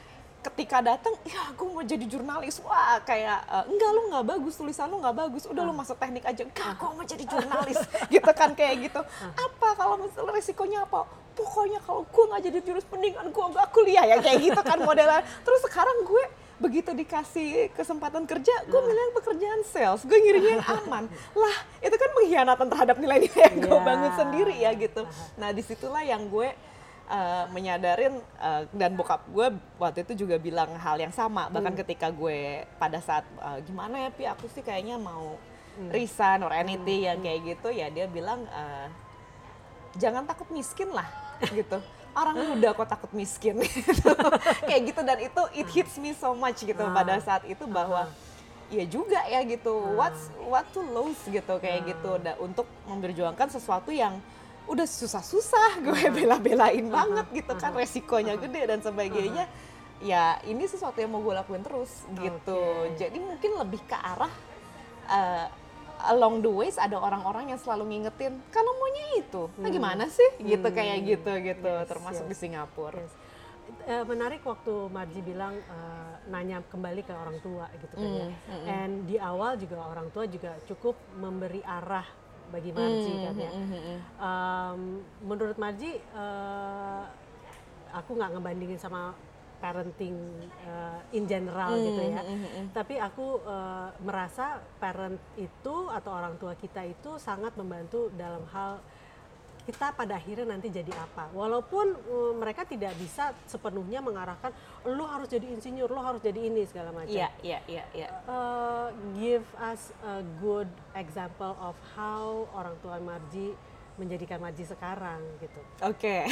ketika datang ya gue mau jadi jurnalis. Wah kayak uh, enggak lo nggak bagus tulisan lo nggak bagus. Udah lo ah. masuk teknik aja. Enggak gue mau jadi jurnalis. *laughs* Gitu kan kayak gitu. Apa kalau misalnya resikonya apa? Pokoknya kalau gue nggak jadi jurus mendingan gue nggak kuliah. Ya kayak gitu kan modelan terus sekarang gue begitu dikasih kesempatan kerja, gue bilang pekerjaan sales, gue ngiringnya yang aman. *laughs* lah, itu kan pengkhianatan terhadap nilai-nilai yang gue yeah. bangun sendiri ya gitu. Nah, di situlah yang gue uh, menyadarin uh, dan bokap gue waktu itu juga bilang hal yang sama. Bahkan hmm. ketika gue pada saat uh, gimana ya, Pi, aku sih kayaknya mau hmm. resign or anything hmm. yang kayak gitu, ya dia bilang uh, jangan takut miskin lah *laughs* gitu orang muda kok takut miskin *laughs* gitu. kayak gitu dan itu it hits me so much gitu ah. pada saat itu bahwa ya juga ya gitu ah. what's what to lose gitu kayak ah. gitu da, untuk memperjuangkan sesuatu yang udah susah-susah gue bela-belain banget gitu kan resikonya gede dan sebagainya ya ini sesuatu yang mau gue lakuin terus gitu okay. jadi mungkin lebih ke arah uh, along the ways ada orang-orang yang selalu ngingetin kalau maunya itu nah hmm. gimana sih gitu hmm. kayak gitu gitu yes, termasuk yes. di Singapura yes. Uh, menarik waktu Marji bilang uh, nanya kembali ke orang tua gitu kan ya. mm, ya. Mm, And di awal juga orang tua juga cukup memberi arah bagi Marji mm, kan ya. Mm, mm, um, menurut Marji uh, aku nggak ngebandingin sama parenting uh, in general mm, gitu ya. Mm, mm, Tapi aku uh, merasa parent itu atau orang tua kita itu sangat membantu dalam hal kita pada akhirnya nanti jadi apa. Walaupun uh, mereka tidak bisa sepenuhnya mengarahkan lo harus jadi insinyur, lo harus jadi ini segala macam. Iya, iya, iya, iya. Give us a good example of how orang tua Marji menjadikan Marji sekarang gitu. Oke. *laughs*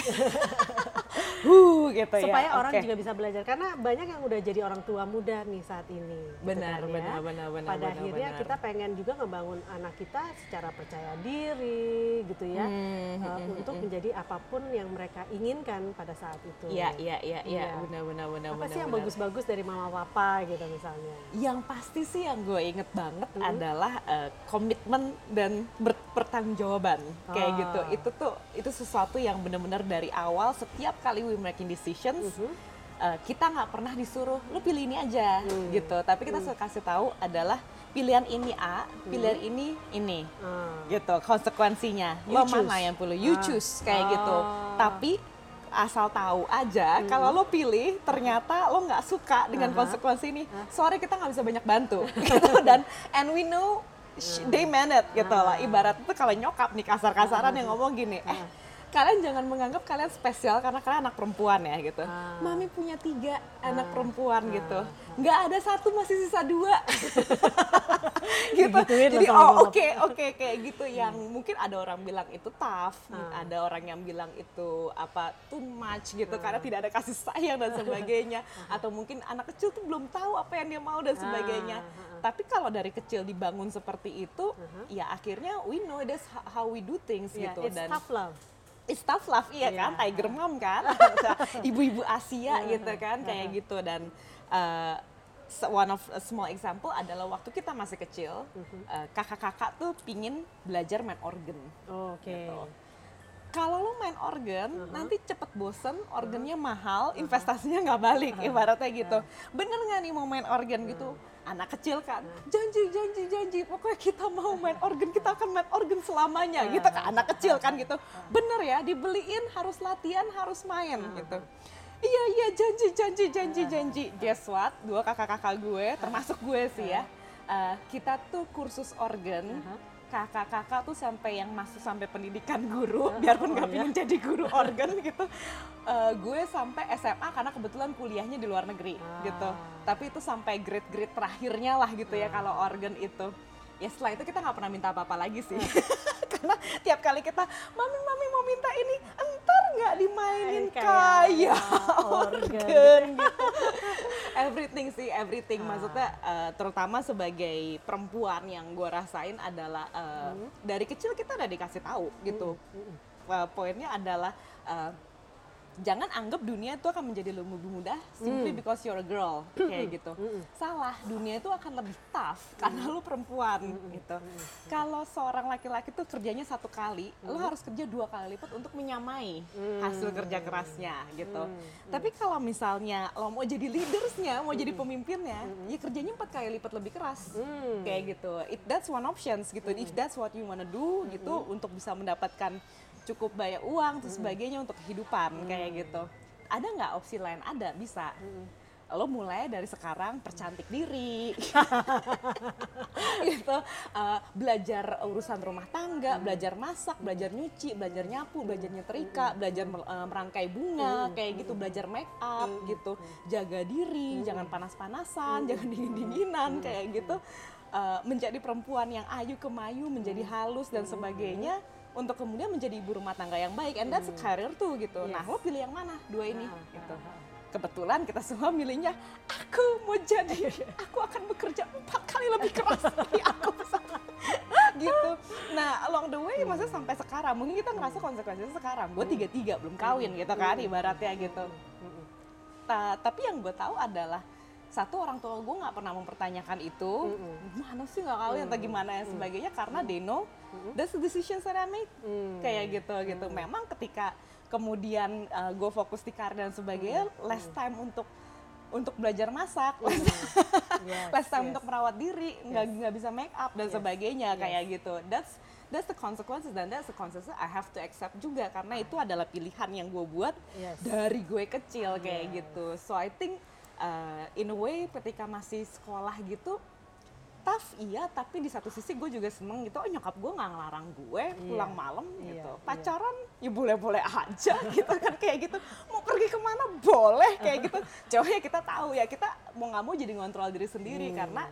Okay. Gitu ya. Supaya orang okay. juga bisa belajar karena banyak yang udah jadi orang tua muda nih saat ini. Benar, gitu kan, benar, ya. benar, benar. Pada benar, akhirnya benar. kita pengen juga ngebangun anak kita secara percaya diri gitu ya, hmm, uh, hmm, untuk hmm. menjadi apa pun yang mereka inginkan pada saat itu. Iya, iya, iya, iya, ya. benar, benar, benar. Apa benar, sih yang bagus-bagus dari mama papa gitu misalnya? Yang pasti sih yang gue inget banget hmm. adalah uh, komitmen dan berpertanggungjawaban kayak oh. gitu itu tuh itu sesuatu yang benar-benar dari awal setiap kali we making decisions uh -huh. uh, kita nggak pernah disuruh lu pilih ini aja hmm. gitu tapi kita hmm. suka kasih tahu adalah pilihan ini A hmm. pilihan ini ini hmm. gitu konsekuensinya you lo choose. mana yang perlu you ah. choose kayak ah. gitu tapi asal tahu aja hmm. kalau lo pilih ternyata lo nggak suka dengan uh -huh. konsekuensi ini uh. sorry kita nggak bisa banyak bantu *laughs* gitu dan and we know they meant it gitu lah. Ibarat itu kalau nyokap nih kasar-kasaran yang ngomong gini, eh kalian jangan menganggap kalian spesial karena kalian anak perempuan ya gitu. Ah. Mami punya tiga ah. anak perempuan ah. gitu. Nggak ada satu masih sisa dua. *laughs* gitu. Jadi oh oke okay, oke okay, kayak gitu yang mungkin ada orang bilang itu tough, ah. ada orang yang bilang itu apa too much gitu ah. karena tidak ada kasih sayang dan *laughs* sebagainya. Ah. Atau mungkin anak kecil tuh belum tahu apa yang dia mau dan sebagainya. Ah. Tapi kalau dari kecil dibangun seperti itu, uh -huh. ya akhirnya we know that's how we do things yeah, gitu it's dan tough love It's tough love iya Iya. kan, tiger mom kan, *laughs* ibu-ibu Asia gitu kan kayak gitu dan uh, one of a small example adalah waktu kita masih kecil uh, kakak-kakak tuh pingin belajar main organ. Oke. Gitu. Kalau lo main organ, nanti cepet bosen, organnya mahal, investasinya nggak balik, ibaratnya gitu. Bener nggak nih mau main organ gitu? Anak kecil kan, janji, janji, janji, pokoknya kita mau main organ, kita akan main organ selamanya, gitu kan, anak kecil kan gitu. Bener ya, dibeliin, harus latihan, harus main, gitu. Iya, iya, janji, janji, janji, janji. Guess what? Dua kakak-kakak gue, termasuk gue sih ya, eh, kita tuh kursus organ, kakak-kakak tuh sampai yang masuk sampai pendidikan guru *laughs* biarpun nggak pengen jadi guru organ gitu. Eh, gue sampai SMA karena kebetulan kuliahnya di luar negeri gitu. Tapi itu sampai grade-grade terakhirnya lah gitu ya kalau organ itu. Ya setelah itu kita nggak pernah minta apa-apa lagi sih *laughs* *laughs* karena tiap kali kita mami mami mau minta ini entar nggak dimainin Kayak kayak organ. organ. gitu *laughs* everything sih everything. Maksudnya eh, terutama sebagai perempuan yang gue rasain adalah eh, dari kecil kita udah dikasih tahu gitu. Eh, poinnya adalah eh, jangan anggap dunia itu akan menjadi lebih mudah simply because you're a girl kayak gitu. salah dunia itu akan lebih tough karena lu perempuan gitu. kalau seorang laki-laki tuh kerjanya satu kali lu harus kerja dua kali lipat untuk menyamai hasil kerja kerasnya gitu. Tapi kalau misalnya lo mau jadi leadersnya mau jadi pemimpinnya ya kerjanya empat kali lipat lebih keras kayak gitu. It that's one options gitu. If that's what you wanna do gitu untuk bisa mendapatkan cukup banyak uang terus sebagainya untuk kehidupan kayak gitu. Ada nggak opsi lain? Ada bisa. Lo mulai dari sekarang percantik diri. *laughs* Gitu. Eh, belajar urusan rumah tangga belajar masak belajar nyuci belajar nyapu belajar nyetrika belajar mel- eh, merangkai bunga kayak gitu belajar make up gitu. Jaga diri jangan panas-panasan jangan dingin-dinginan kayak gitu. Eh, menjadi perempuan yang ayu kemayu menjadi halus dan sebagainya untuk kemudian menjadi ibu rumah tangga yang baik. And that's a career tuh gitu. Nah lo pilih yang mana? Dua ini gitu. kebetulan kita semua milihnya aku mau jadi *laughs* aku akan bekerja empat kali lebih keras *laughs* dari aku. *laughs* Gitu. Nah along the way maksudnya sampai sekarang mungkin kita ngerasa konsekuensinya sekarang. Gue tiga tiga belum kawin gitu kan ibaratnya gitu. Ta- tapi yang gue tahu adalah satu orang tua gue nggak pernah mempertanyakan itu. Mana sih nggak kawin atau gimana dan sebagainya? Karena they know that's the decisions that I made kayak gitu gitu. Memang ketika kemudian uh, gue fokus di karir dan sebagainya less time untuk untuk belajar masak less, Yes, *laughs* less time yes. untuk merawat diri nggak nggak bisa make up dan sebagainya kayak gitu. That's that's the consequences dan that's the consequences I have to accept juga karena itu adalah pilihan yang gue buat Yes. dari gue kecil kayak gitu. So I think uh, in a way ketika masih sekolah gitu tough iya tapi di satu sisi gue juga seneng gitu oh nyokap gue nggak ngelarang gue pulang malam Iya, gitu iya. pacaran ya boleh-boleh aja *laughs* gitu kan kayak gitu mau pergi ke mana boleh kayak gitu jauh ya kita tahu ya kita mau nggak mau jadi ngontrol diri sendiri karena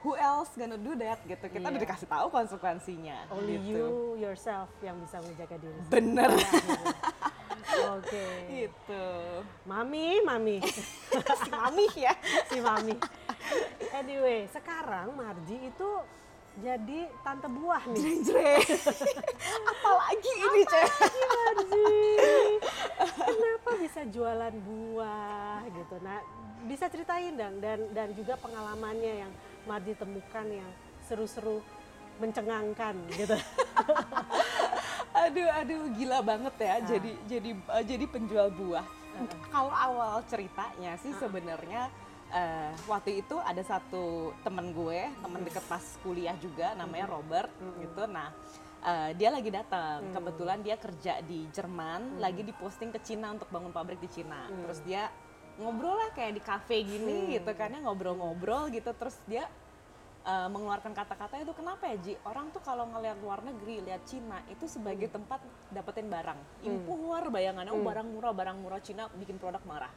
who else gonna do that gitu kita Hmm. Iya. udah dikasih tahu konsekuensinya Only gitu. you yourself yang bisa menjaga diri. bener *laughs* Oke. gitu Mami, mami, *laughs* si mami ya si mami. Anyway, sekarang Marji itu jadi tante buah nih. jreng *laughs* apalagi ini cek Marji, Marji. *laughs* Kenapa bisa jualan buah gitu? Nah, bisa ceritain dong dan dan juga pengalamannya yang Marji temukan yang seru-seru mencengangkan gitu. Aduh aduh gila banget ya. Jadi jadi eh, jadi penjual buah. Kalau awal ceritanya sih sebenarnya eh, waktu itu ada satu temen gue temen deket pas kuliah juga namanya Robert gitu. Nah eh, dia lagi datang. Kebetulan dia kerja di Jerman lagi diposting ke Cina untuk bangun pabrik di Cina. Terus dia ngobrol lah kayak di kafe gini gitu kan ya ngobrol-ngobrol gitu. Terus dia uh, mengeluarkan kata-kata itu kenapa ya Ji? Orang tuh kalau ngelihat luar negeri, lihat Cina itu sebagai tempat dapetin barang. Impor bayangannya, oh barang murah, barang murah Cina bikin produk marah.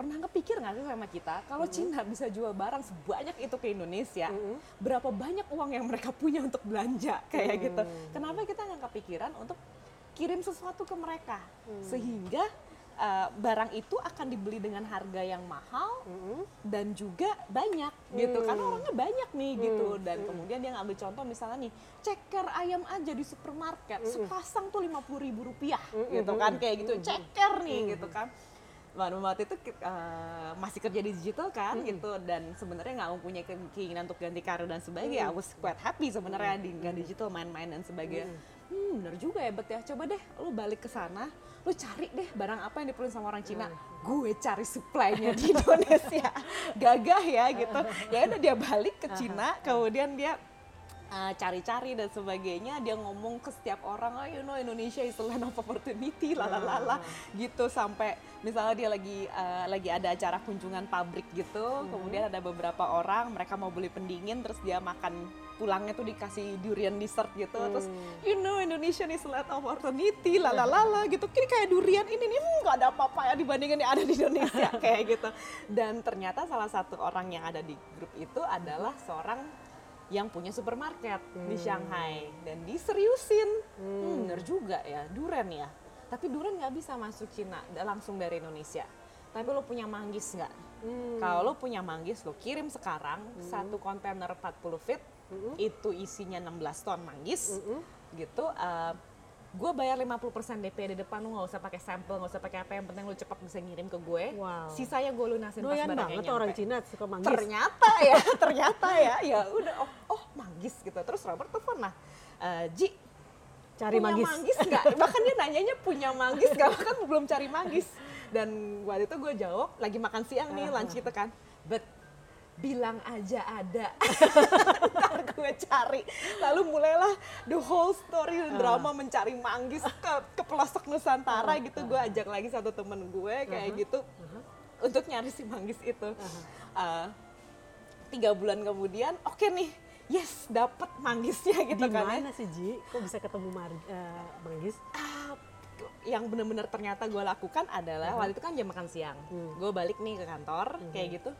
Pernah kepikir nggak sih sama kita, kalau Cina bisa jual barang sebanyak itu ke Indonesia, berapa banyak uang yang mereka punya untuk belanja kayak gitu? Kenapa kita nggak kepikiran untuk kirim sesuatu ke mereka, sehingga uh, barang itu akan dibeli dengan harga yang mahal, dan juga banyak gitu. Hmm. karena orangnya banyak nih gitu. Dan kemudian dia ngambil contoh misalnya nih ceker ayam aja di supermarket Hmm. sepasang tuh lima puluh ribu rupiah gitu kan kayak gitu. Ceker nih gitu kan. Baru waktu itu uh, masih kerja di digital kan gitu. Dan sebenarnya nggak mempunyai ke- keinginan untuk ganti karir dan sebagainya. I was quite happy sebenarnya di di digital main-main dan sebagainya. Hmm, bener juga ya Bet ya. Coba deh lu balik ke sana, lu cari deh barang apa yang diperlukan sama orang Cina. Gue cari supply-nya di *laughs* Indonesia. Gagah ya gitu. Ya udah dia balik ke Cina, kemudian dia uh, cari-cari dan sebagainya dia ngomong ke setiap orang oh you know Indonesia is a land of opportunity lalalala gitu. Sampai misalnya dia lagi uh, lagi ada acara kunjungan pabrik gitu kemudian ada beberapa orang mereka mau beli pendingin terus dia makan pulangnya tuh dikasih durian dessert gitu. Terus you know Indonesia is a land of opportunity lalalala gitu. Kini kayak durian ini nih hmm, nggak ada apa-apa ya dibandingin yang ada di Indonesia *laughs* kayak gitu. Dan ternyata salah satu orang yang ada di grup itu adalah seorang yang punya supermarket di Shanghai. Dan diseriusin. Hmm. bener juga ya duren ya. Tapi duren nggak bisa masuk Cina langsung dari Indonesia. Tapi lo punya manggis nggak? Kalau lo punya manggis lo kirim sekarang satu kontainer 40 feet itu isinya 16 ton manggis gitu gue bayar 50% DP di depan lu nggak usah pakai sampel nggak usah pakai apa yang penting lu cepat bisa ngirim ke gue. Wow. sisanya gue lunasin pas Doyan barangnya banget nyampe. Orang Cina suka manggis. ternyata ya *laughs* ternyata ya ya udah oh oh manggis gitu. Terus Robert telepon lah "Eh, Ji Cari punya manggis. nggak? *laughs* Bahkan dia nanyanya punya manggis nggak? Bahkan belum cari manggis. Dan waktu itu gue jawab lagi makan siang nih lunch gitu kan. But bilang aja ada. *laughs* Ntar gue cari. Lalu mulailah the whole story dan drama mencari manggis ke ke pelosok Nusantara gitu. Gue ajak lagi satu temen gue kayak gitu untuk nyari si manggis itu. Eh, tiga bulan kemudian oke nih yes dapat manggisnya gitu Di kan ya. mana sih Ji? Kok bisa ketemu mar- eh, manggis? Ah, yang benar-benar ternyata gue lakukan adalah waktu itu kan jam makan siang. Gue balik nih ke kantor kayak gitu.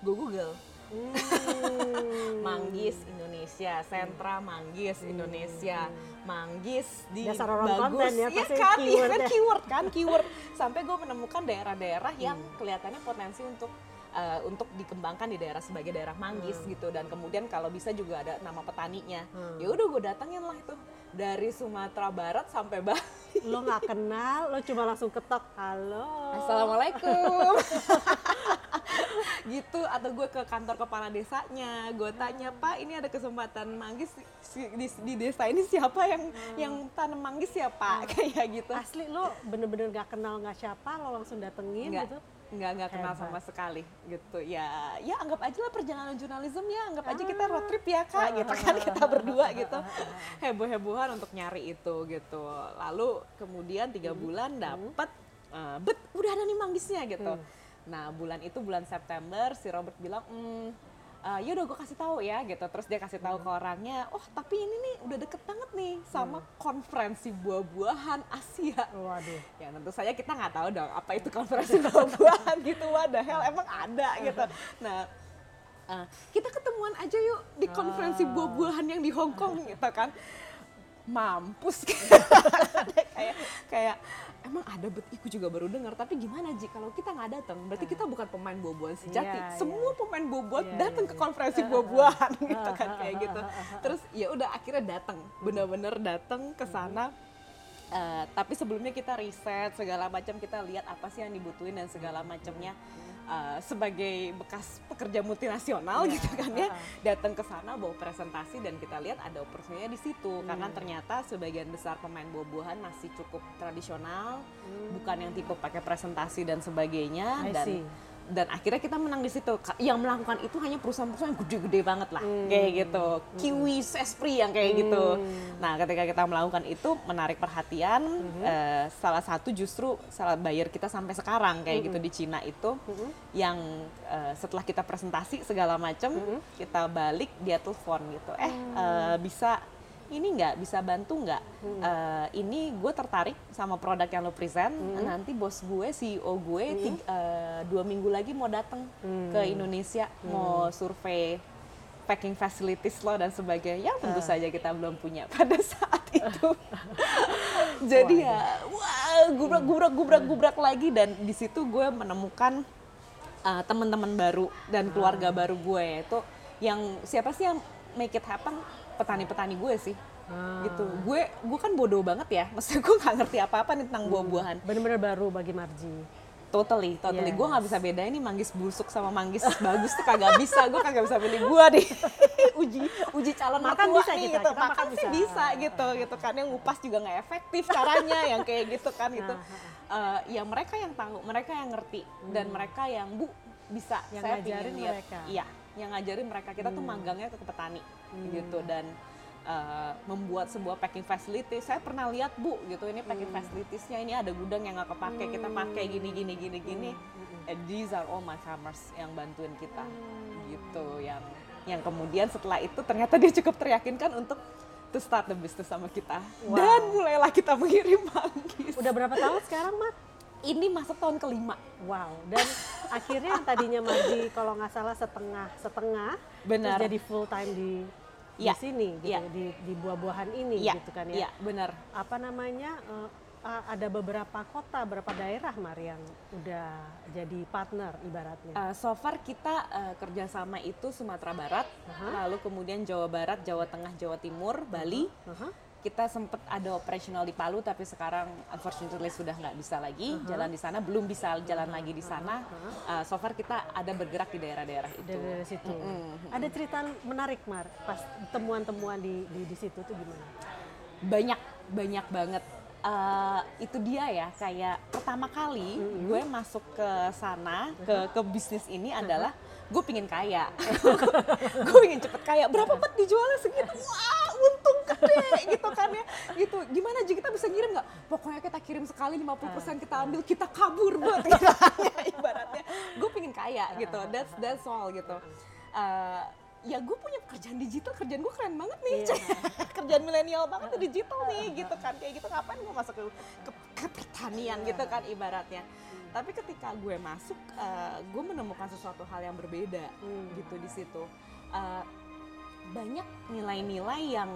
Gue google Hmm. Manggis Indonesia, sentra Manggis Indonesia, Manggis di Dasar orang bagus, konten ya, pasti kan, iya keyword kan? ya. keyword kan, keyword. Sampai gue menemukan daerah-daerah yang kelihatannya potensi untuk eh, untuk dikembangkan di daerah sebagai daerah manggis gitu. Dan kemudian kalau bisa juga ada nama petaninya. Ya udah gue datengin lah itu. Dari Sumatera Barat sampai Bali. Lo nggak kenal, lo cuma langsung ketok, halo. Assalamualaikum. *laughs* gitu atau gue ke kantor kepala desanya. Gue tanya pak ini ada kesempatan manggis di, di desa ini siapa yang yang tanam manggis ya pak? *laughs* Kayak gitu. Asli lo bener-bener nggak kenal nggak siapa, lo langsung datengin nggak. gitu. Nggak nggak kenal Hebat. sama sekali gitu. Ya ya anggap aja lah perjalanan jurnalisme ya anggap aja kita road trip ya kak gitu kan kita berdua gitu. heboh hebohan untuk nyari itu gitu. Lalu kemudian tiga bulan dapet eh, bet udah ada nih manggisnya gitu. Nah bulan itu bulan September si Robert bilang hmm, eh, yaudah gue kasih tahu ya gitu. Terus dia kasih tahu ke orangnya oh tapi ini nih udah deket banget nih sama konferensi buah-buahan Asia. Waduh. ya tentu saja kita nggak tahu dong apa itu konferensi *laughs* buah-buahan gitu. The hell emang ada gitu. Nah eh, kita ketemuan aja yuk di konferensi buah-buahan yang di Hong Kong gitu kan. Mampus. *laughs* Kayak kayak emang ada bet iku juga baru dengar tapi gimana Ji? Kalau kita nggak datang berarti kita bukan pemain buah-buahan sejati Iya, semua pemain buah-buahan Iya, datang iya, ke iya. konferensi buah-buahan *laughs* gitu kan kayak gitu. terus ya udah akhirnya datang bener-bener datang ke sana. Eh, tapi sebelumnya kita riset segala macam kita lihat apa sih yang dibutuhin dan segala macamnya Eh, sebagai bekas pekerja multinasional Iya, gitu kan ya datang ke sana bawa presentasi dan kita lihat ada opportunity di situ. Karena ternyata sebagian besar pemain buah-buahan masih cukup tradisional bukan yang tipe pakai presentasi dan sebagainya I dan see. Dan akhirnya kita menang di situ. Yang melakukan itu hanya perusahaan-perusahaan yang gede-gede banget lah, kayak gitu. Kiwi, Esprit yang kayak gitu. Nah, ketika kita melakukan itu menarik perhatian. eh, salah satu justru salah buyer kita sampai sekarang kayak gitu di Cina itu, yang eh, setelah kita presentasi segala macam, kita balik dia telepon gitu. Eh, eh, bisa ini nggak bisa bantu nggak? Eh, ini gue tertarik sama produk yang lo present. Nanti bos gue, CEO gue, ting- eh, dua minggu lagi mau datang ke Indonesia, mau survei packing facilities lo dan sebagainya. Yang tentu saja kita belum punya *laughs* pada saat itu. *laughs* Jadi ya, wah, gubrak, gubrak, gubrak, gubrak lagi. Dan di situ gue menemukan uh, teman-teman baru dan keluarga baru gue. Itu yang siapa sih yang make it happen petani-petani gue sih. Ah. gitu. Gue gue kan bodoh banget ya. *laughs* Maksudnya gue nggak ngerti apa-apa nih tentang buah-buahan. Bener-bener baru bagi Marji. totally totally. Gue Yes. nggak bisa bedain nih manggis busuk sama manggis *laughs* bagus tuh kagak bisa. Gue kagak bisa pilih gue deh. *laughs* Uji uji calon Makan bisa nih kita, gitu. kita makan makan sih bisa. bisa gitu gitu kan. Yang ngupas juga nggak efektif caranya yang kayak gitu kan gitu. Eh, ya mereka yang tahu mereka yang ngerti. Dan mereka yang bu bisa Hmm. Yang saya ngajarin pingin lihat. mereka. Hmm. iya yang ngajarin mereka. Kita tuh manggangnya ke petani gitu dan eh, membuat sebuah packing facility saya pernah lihat bu gitu ini packing Hmm. facilitiesnya ini ada gudang yang nggak kepake kita pakai gini gini gini gini Hmm. and these are all my farmers yang bantuin kita Hmm. gitu yang yang kemudian setelah itu ternyata dia cukup teryakinkan untuk to start the business sama kita Wow. dan mulailah kita mengirim manggis Udah berapa tahun sekarang, Mat? ini masuk tahun kelima Wow. Dan akhirnya yang tadinya Marji kalau nggak salah setengah setengah, Benar. terus jadi full time di di Iya. sini, gitu, Iya. di di buah-buahan ini, Iya, gitu kan ya. iya benar Apa namanya? a- ada beberapa kota, beberapa daerah Mar yang udah jadi partner ibaratnya. Uh, so far kita uh, kerjasama itu Sumatera Barat, Aha. lalu kemudian Jawa Barat, Jawa Tengah, Jawa Timur, Bali. Aha. Kita sempat ada operasional di Palu, tapi sekarang unfortunately sudah nggak bisa lagi jalan di sana, belum bisa jalan lagi di sana. Uh, so far kita ada bergerak di daerah-daerah itu. dari situ. Ada cerita menarik Mar pas temuan-temuan di, di di situ tuh gimana? banyak banyak banget Eh, itu dia ya kayak pertama kali gue masuk ke sana ke ke bisnis ini adalah gue pingin kaya. *laughs* Gue pingin cepet kaya. Berapa bet dijualnya? Segitu. Wah untung gede gitu kan ya. Gitu. Gimana aja kita bisa ngirim nggak? Pokoknya kita kirim sekali 50% kita ambil kita kabur buat gitu. *laughs* ibaratnya. Gue pingin kaya gitu. That's that's all gitu. Eh, ya gue punya pekerjaan digital. Kerjaan gue keren banget nih. *laughs* Kerjaan milenial banget tuh digital nih gitu kan. Kayak gitu ngapain gue masuk ke, ke, ke pertanian gitu kan ibaratnya tapi ketika gue masuk eh, gue menemukan sesuatu hal yang berbeda gitu di situ. Eh, banyak nilai-nilai yang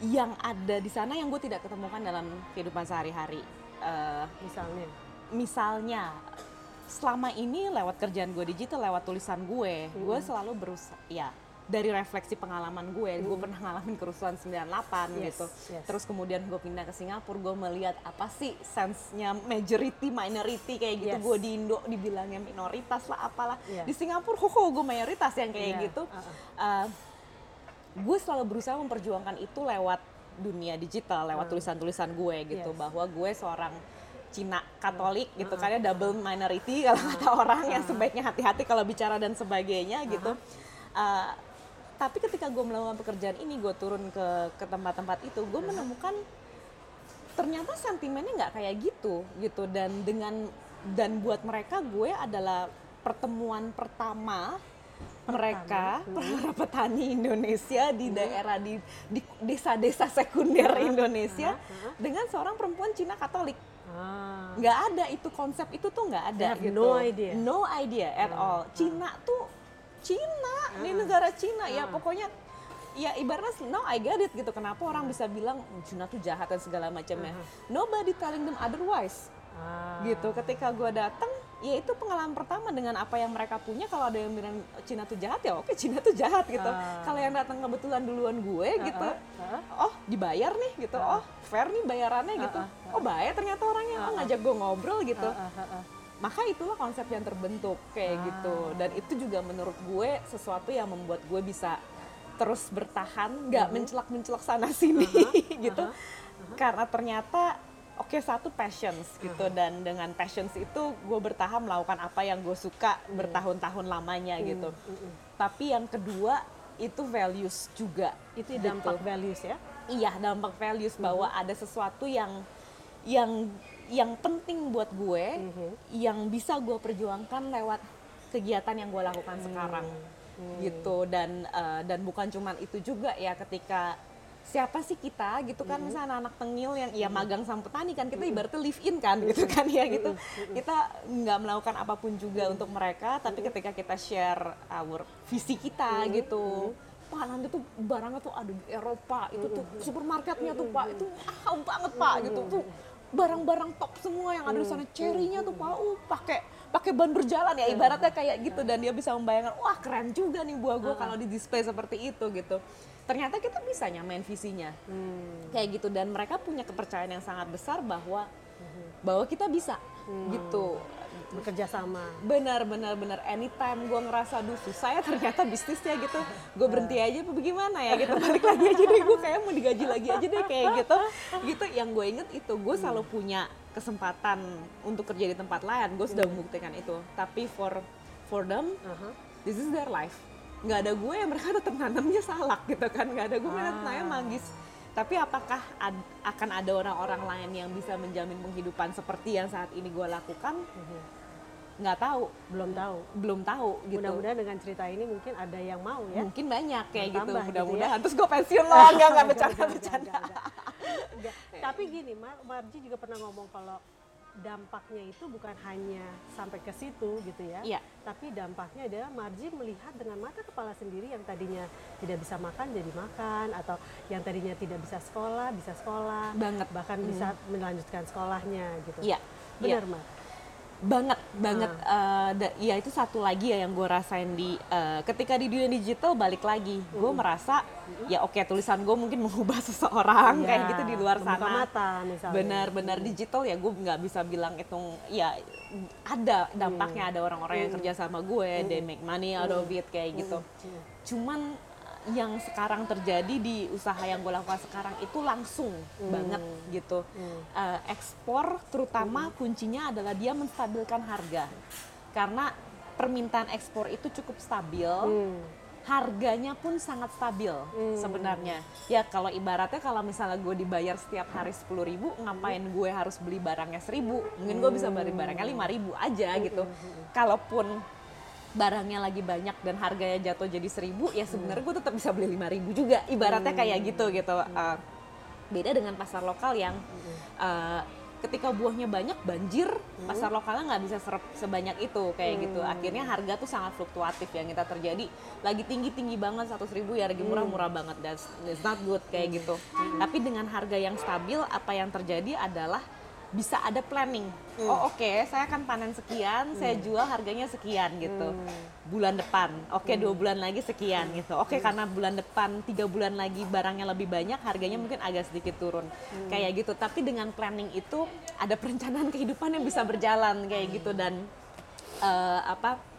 yang ada di sana yang gue tidak ketemukan dalam kehidupan sehari-hari. Eh, Misalnya. misalnya selama ini lewat kerjaan gue digital lewat tulisan gue gue selalu berusaha ya dari refleksi pengalaman gue gue pernah ngalamin kerusuhan 98 Yes, gitu. yes. terus kemudian gue pindah ke Singapura gue melihat apa sih sense-nya majority minority kayak gitu. Yes. gue di Indo dibilangnya minoritas lah apalah. Iya. di Singapura hoho gue mayoritas yang kayak Iya, gitu. uh-uh. Uh, gue selalu berusaha memperjuangkan itu lewat dunia digital lewat tulisan-tulisan gue gitu. Yes. bahwa gue seorang Cina Katolik gitu kan ya double minority kalau kata orang yang sebaiknya hati-hati kalau bicara dan sebagainya gitu. Uh, tapi ketika gue melakukan pekerjaan ini gue turun ke ke tempat-tempat itu gue menemukan ternyata sentimennya nggak kayak gitu gitu. Dan dengan dan buat mereka gue adalah pertemuan pertama mereka para petani Indonesia di daerah di desa-desa sekunder Indonesia dengan seorang perempuan Cina Katolik. Ah. nggak ada itu konsep itu tuh nggak ada gitu. no idea. no idea at all. Cina tuh Cina ini negara Cina. Ya pokoknya ya ibaratnya no I get it gitu. Kenapa orang bisa bilang Cina tuh jahat dan segala macamnya. Nobody telling them otherwise. Ah. gitu. Ketika gue datang ya itu pengalaman pertama dengan apa yang mereka punya. Kalau ada yang bilang Cina tuh jahat ya oke Cina tuh jahat gitu. Ah. kalau yang datang kebetulan duluan gue gitu. oh dibayar nih gitu. Oh fair nih bayarannya gitu. Oh bayar ternyata orangnya. Oh ngajak gue ngobrol gitu. Ah, ah, ah. Maka itulah konsep yang terbentuk kayak gitu. Dan itu juga menurut gue sesuatu yang membuat gue bisa terus bertahan nggak mencelak mencelak sana sini *laughs* gitu. Karena ternyata oke satu passions gitu. Dan dengan passions itu gue bertahan melakukan apa yang gue suka bertahun-tahun lamanya gitu. Tapi yang kedua itu values juga. Itu gitu. dampak values ya. Iya, dampak values bahwa ada sesuatu yang yang yang penting buat gue, yang bisa gue perjuangkan lewat kegiatan yang gue lakukan sekarang, gitu. Dan eh, dan bukan cuman itu juga ya ketika siapa sih kita? Gitu kan misalnya anak tengil yang ya magang sama petani kan kita ibaratnya live in kan gitu kan ya gitu. Kita nggak melakukan apa pun juga untuk mereka tapi ketika kita share our visi kita gitu. Pak nanti tuh barangnya tuh ada di Eropa itu tuh supermarketnya tuh Pak itu mahal banget Pak gitu tuh barang-barang top semua yang ada di sana. Cherry-nya tuh Pak uh pakai pakai ban berjalan ya ibaratnya kayak gitu. Dan dia bisa membayangkan wah keren juga nih buah gue kalau di display seperti itu gitu. Ternyata kita bisa nyamain visinya. Hmm. kayak gitu. Dan mereka punya kepercayaan yang sangat besar bahwa bahwa kita bisa gitu bekerja sama. benar benar benar. Anytime gue ngerasa duh susah ya ternyata bisnisnya gitu. Gue berhenti aja apa bagaimana ya gitu. Balik lagi aja deh gue kayak mau digaji lagi aja deh kayak gitu. Gitu yang gue inget itu gue selalu punya kesempatan untuk kerja di tempat lain. Gue sudah membuktikan itu. Tapi for for them this is their life. Nggak ada gue yang mereka *laughs* tetap nanamnya salak gitu kan. Nggak ada gue mereka Ah. nanamnya manggis tapi apakah ad- akan ada orang-orang lain yang bisa menjamin penghidupan seperti yang saat ini gue lakukan nggak tahu Belum tahu. belum tahu gitu Mudah-mudahan dengan cerita ini mungkin ada yang mau ya. mungkin banyak kayak gitu Bertambah gitu mudah-mudahan terus gue pensiun loh *laughs* enggak enggak Enggak, bercanda bercanda. *laughs* Tapi gini, Mar Marji juga pernah ngomong kalau dampaknya itu bukan hanya sampai ke situ gitu ya. Iya. Tapi dampaknya adalah Marji melihat dengan mata kepala sendiri yang tadinya tidak bisa makan jadi makan atau yang tadinya tidak bisa sekolah bisa sekolah. Banget. Bahkan bisa melanjutkan sekolahnya gitu. Iya, Benar, iya. Mar. Banget banget Eh, da- ya itu satu lagi ya yang gue rasain di eh, ketika di dunia digital balik lagi. Gue merasa ya oke tulisan gue mungkin *laughs* mengubah seseorang Iya, kayak gitu di luar sana. mata misalnya. benar-benar digital ya gue nggak bisa bilang itu ya ada dampaknya ada orang-orang yang kerja sama gue they make money out of it kayak gitu. Cuman eh, yang sekarang terjadi di usaha yang gue lakukan sekarang itu langsung banget gitu. Eh, ekspor terutama kuncinya adalah dia menstabilkan harga. Karena permintaan ekspor itu cukup stabil Hmm. harganya pun sangat stabil sebenarnya. Ya kalau ibaratnya kalau misalnya gue dibayar setiap hari sepuluh ribu, ngapain gue harus beli barangnya seribu? Mungkin gue bisa beli barangnya lima ribu aja gitu. Kalaupun barangnya lagi banyak dan harganya jatuh jadi seribu, ya sebenarnya gue tetap bisa beli lima ribu juga. Ibaratnya kayak gitu gitu. Uh, beda dengan pasar lokal yang uh, ketika buahnya banyak banjir pasar lokalnya nggak bisa serap sebanyak itu kayak gitu. Akhirnya harga tuh sangat fluktuatif yang kita terjadi. Lagi tinggi tinggi banget 100.000 ribu ya lagi murah murah banget. That's, that's not good kayak gitu. Tapi dengan harga yang stabil apa yang terjadi adalah bisa ada planning. Oh oke saya akan panen sekian saya jual harganya sekian gitu. Bulan depan oke dua bulan lagi sekian gitu. Oke karena bulan depan tiga bulan lagi barangnya lebih banyak harganya mungkin agak sedikit turun. Kayak gitu. Tapi dengan planning itu ada perencanaan *laughs* kehidupan yang bisa berjalan kayak gitu. Dan eh, apa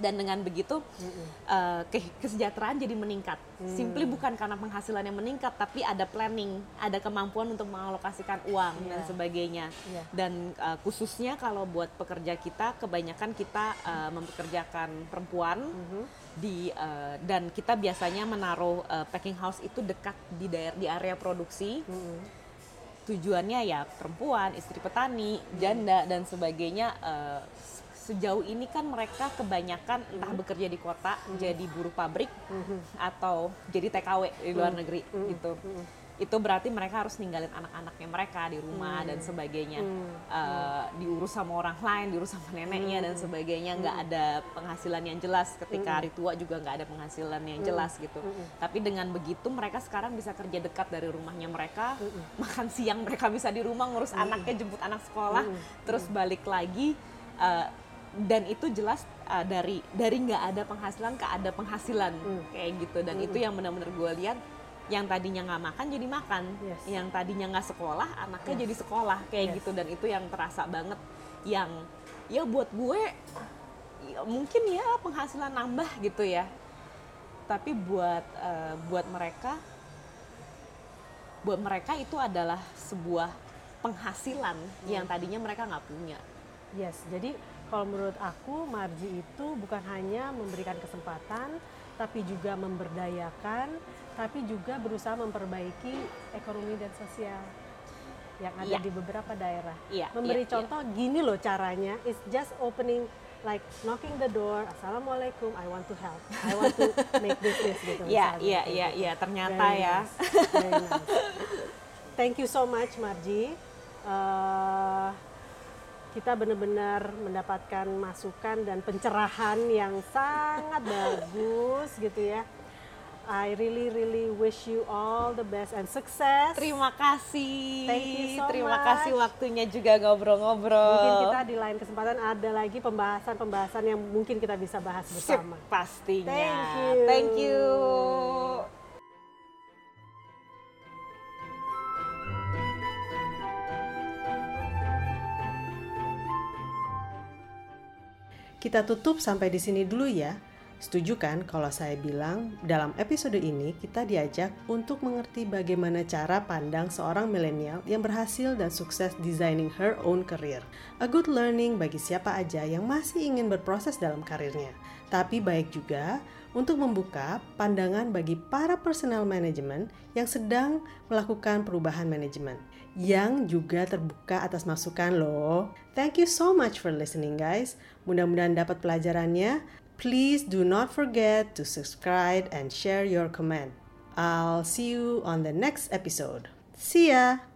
dan dengan begitu eh, ke- kesejahteraan jadi meningkat. Simply bukan karena penghasilan yang meningkat, tapi ada planning, ada kemampuan untuk mengalokasikan uang dan sebagainya. Iya. Dan eh, khususnya kalau buat pekerja kita, kebanyakan kita eh, mempekerjakan perempuan di eh, dan kita biasanya menaruh eh, packing house itu dekat di daerah di area produksi tujuannya ya perempuan, istri petani, janda dan sebagainya. eh, sejauh ini kan mereka kebanyakan entah bekerja di kota jadi buruh pabrik atau jadi TKW di luar negeri gitu. Itu berarti mereka harus ninggalin anak-anaknya mereka di rumah dan sebagainya. Eh, diurus sama orang lain, diurus sama neneknya dan sebagainya. Nggak ada penghasilan yang jelas. Ketika hari tua juga nggak ada penghasilan yang jelas gitu. Tapi dengan begitu mereka sekarang bisa kerja dekat dari rumahnya mereka. Makan siang mereka bisa di rumah ngurus anaknya, jemput anak sekolah, terus balik lagi. eh, dan itu jelas uh, dari dari nggak ada penghasilan ke ada penghasilan kayak gitu. Dan itu yang benar-benar gue lihat yang tadinya nggak makan jadi makan. Yes. yang tadinya nggak sekolah anaknya jadi sekolah kayak Yes. gitu. Dan itu yang terasa banget yang ya buat gue ya mungkin ya penghasilan nambah gitu ya. Tapi buat uh, buat mereka buat mereka itu adalah sebuah penghasilan yang tadinya mereka nggak punya. Yes, jadi kalau menurut aku marji itu bukan hanya memberikan kesempatan, tapi juga memberdayakan, tapi juga berusaha memperbaiki ekonomi dan sosial yang ada Iya. di beberapa daerah. Iya, Memberi iya, contoh gini loh caranya, it's just opening like knocking the door, assalamualaikum, I want to help, I want to make business gitu. Iya, iya, iya, gitu. iya. Ternyata Very ya. nice, very nice. Thank you so much Marji. Eh, kita benar-benar mendapatkan masukan dan pencerahan yang sangat bagus gitu ya. I really really wish you all the best and success. Terima kasih. Thank you so Terima much. kasih waktunya juga ngobrol-ngobrol. Mungkin kita di lain kesempatan ada lagi pembahasan-pembahasan yang mungkin kita bisa bahas Sip, bersama. pastinya. Thank you. Thank you. Kita tutup sampai di sini dulu ya. Setuju kan kalau saya bilang dalam episode ini kita diajak untuk mengerti bagaimana cara pandang seorang milenial yang berhasil dan sukses designing her own career. A good learning bagi siapa aja yang masih ingin berproses dalam karirnya. Tapi baik juga untuk membuka pandangan bagi para personal management yang sedang melakukan perubahan manajemen yang juga terbuka atas masukan loh. Thank you so much for listening guys. Mudah-mudahan dapat pelajarannya. Please do not forget to subscribe and share your comment. I'll see you on the next episode. See ya!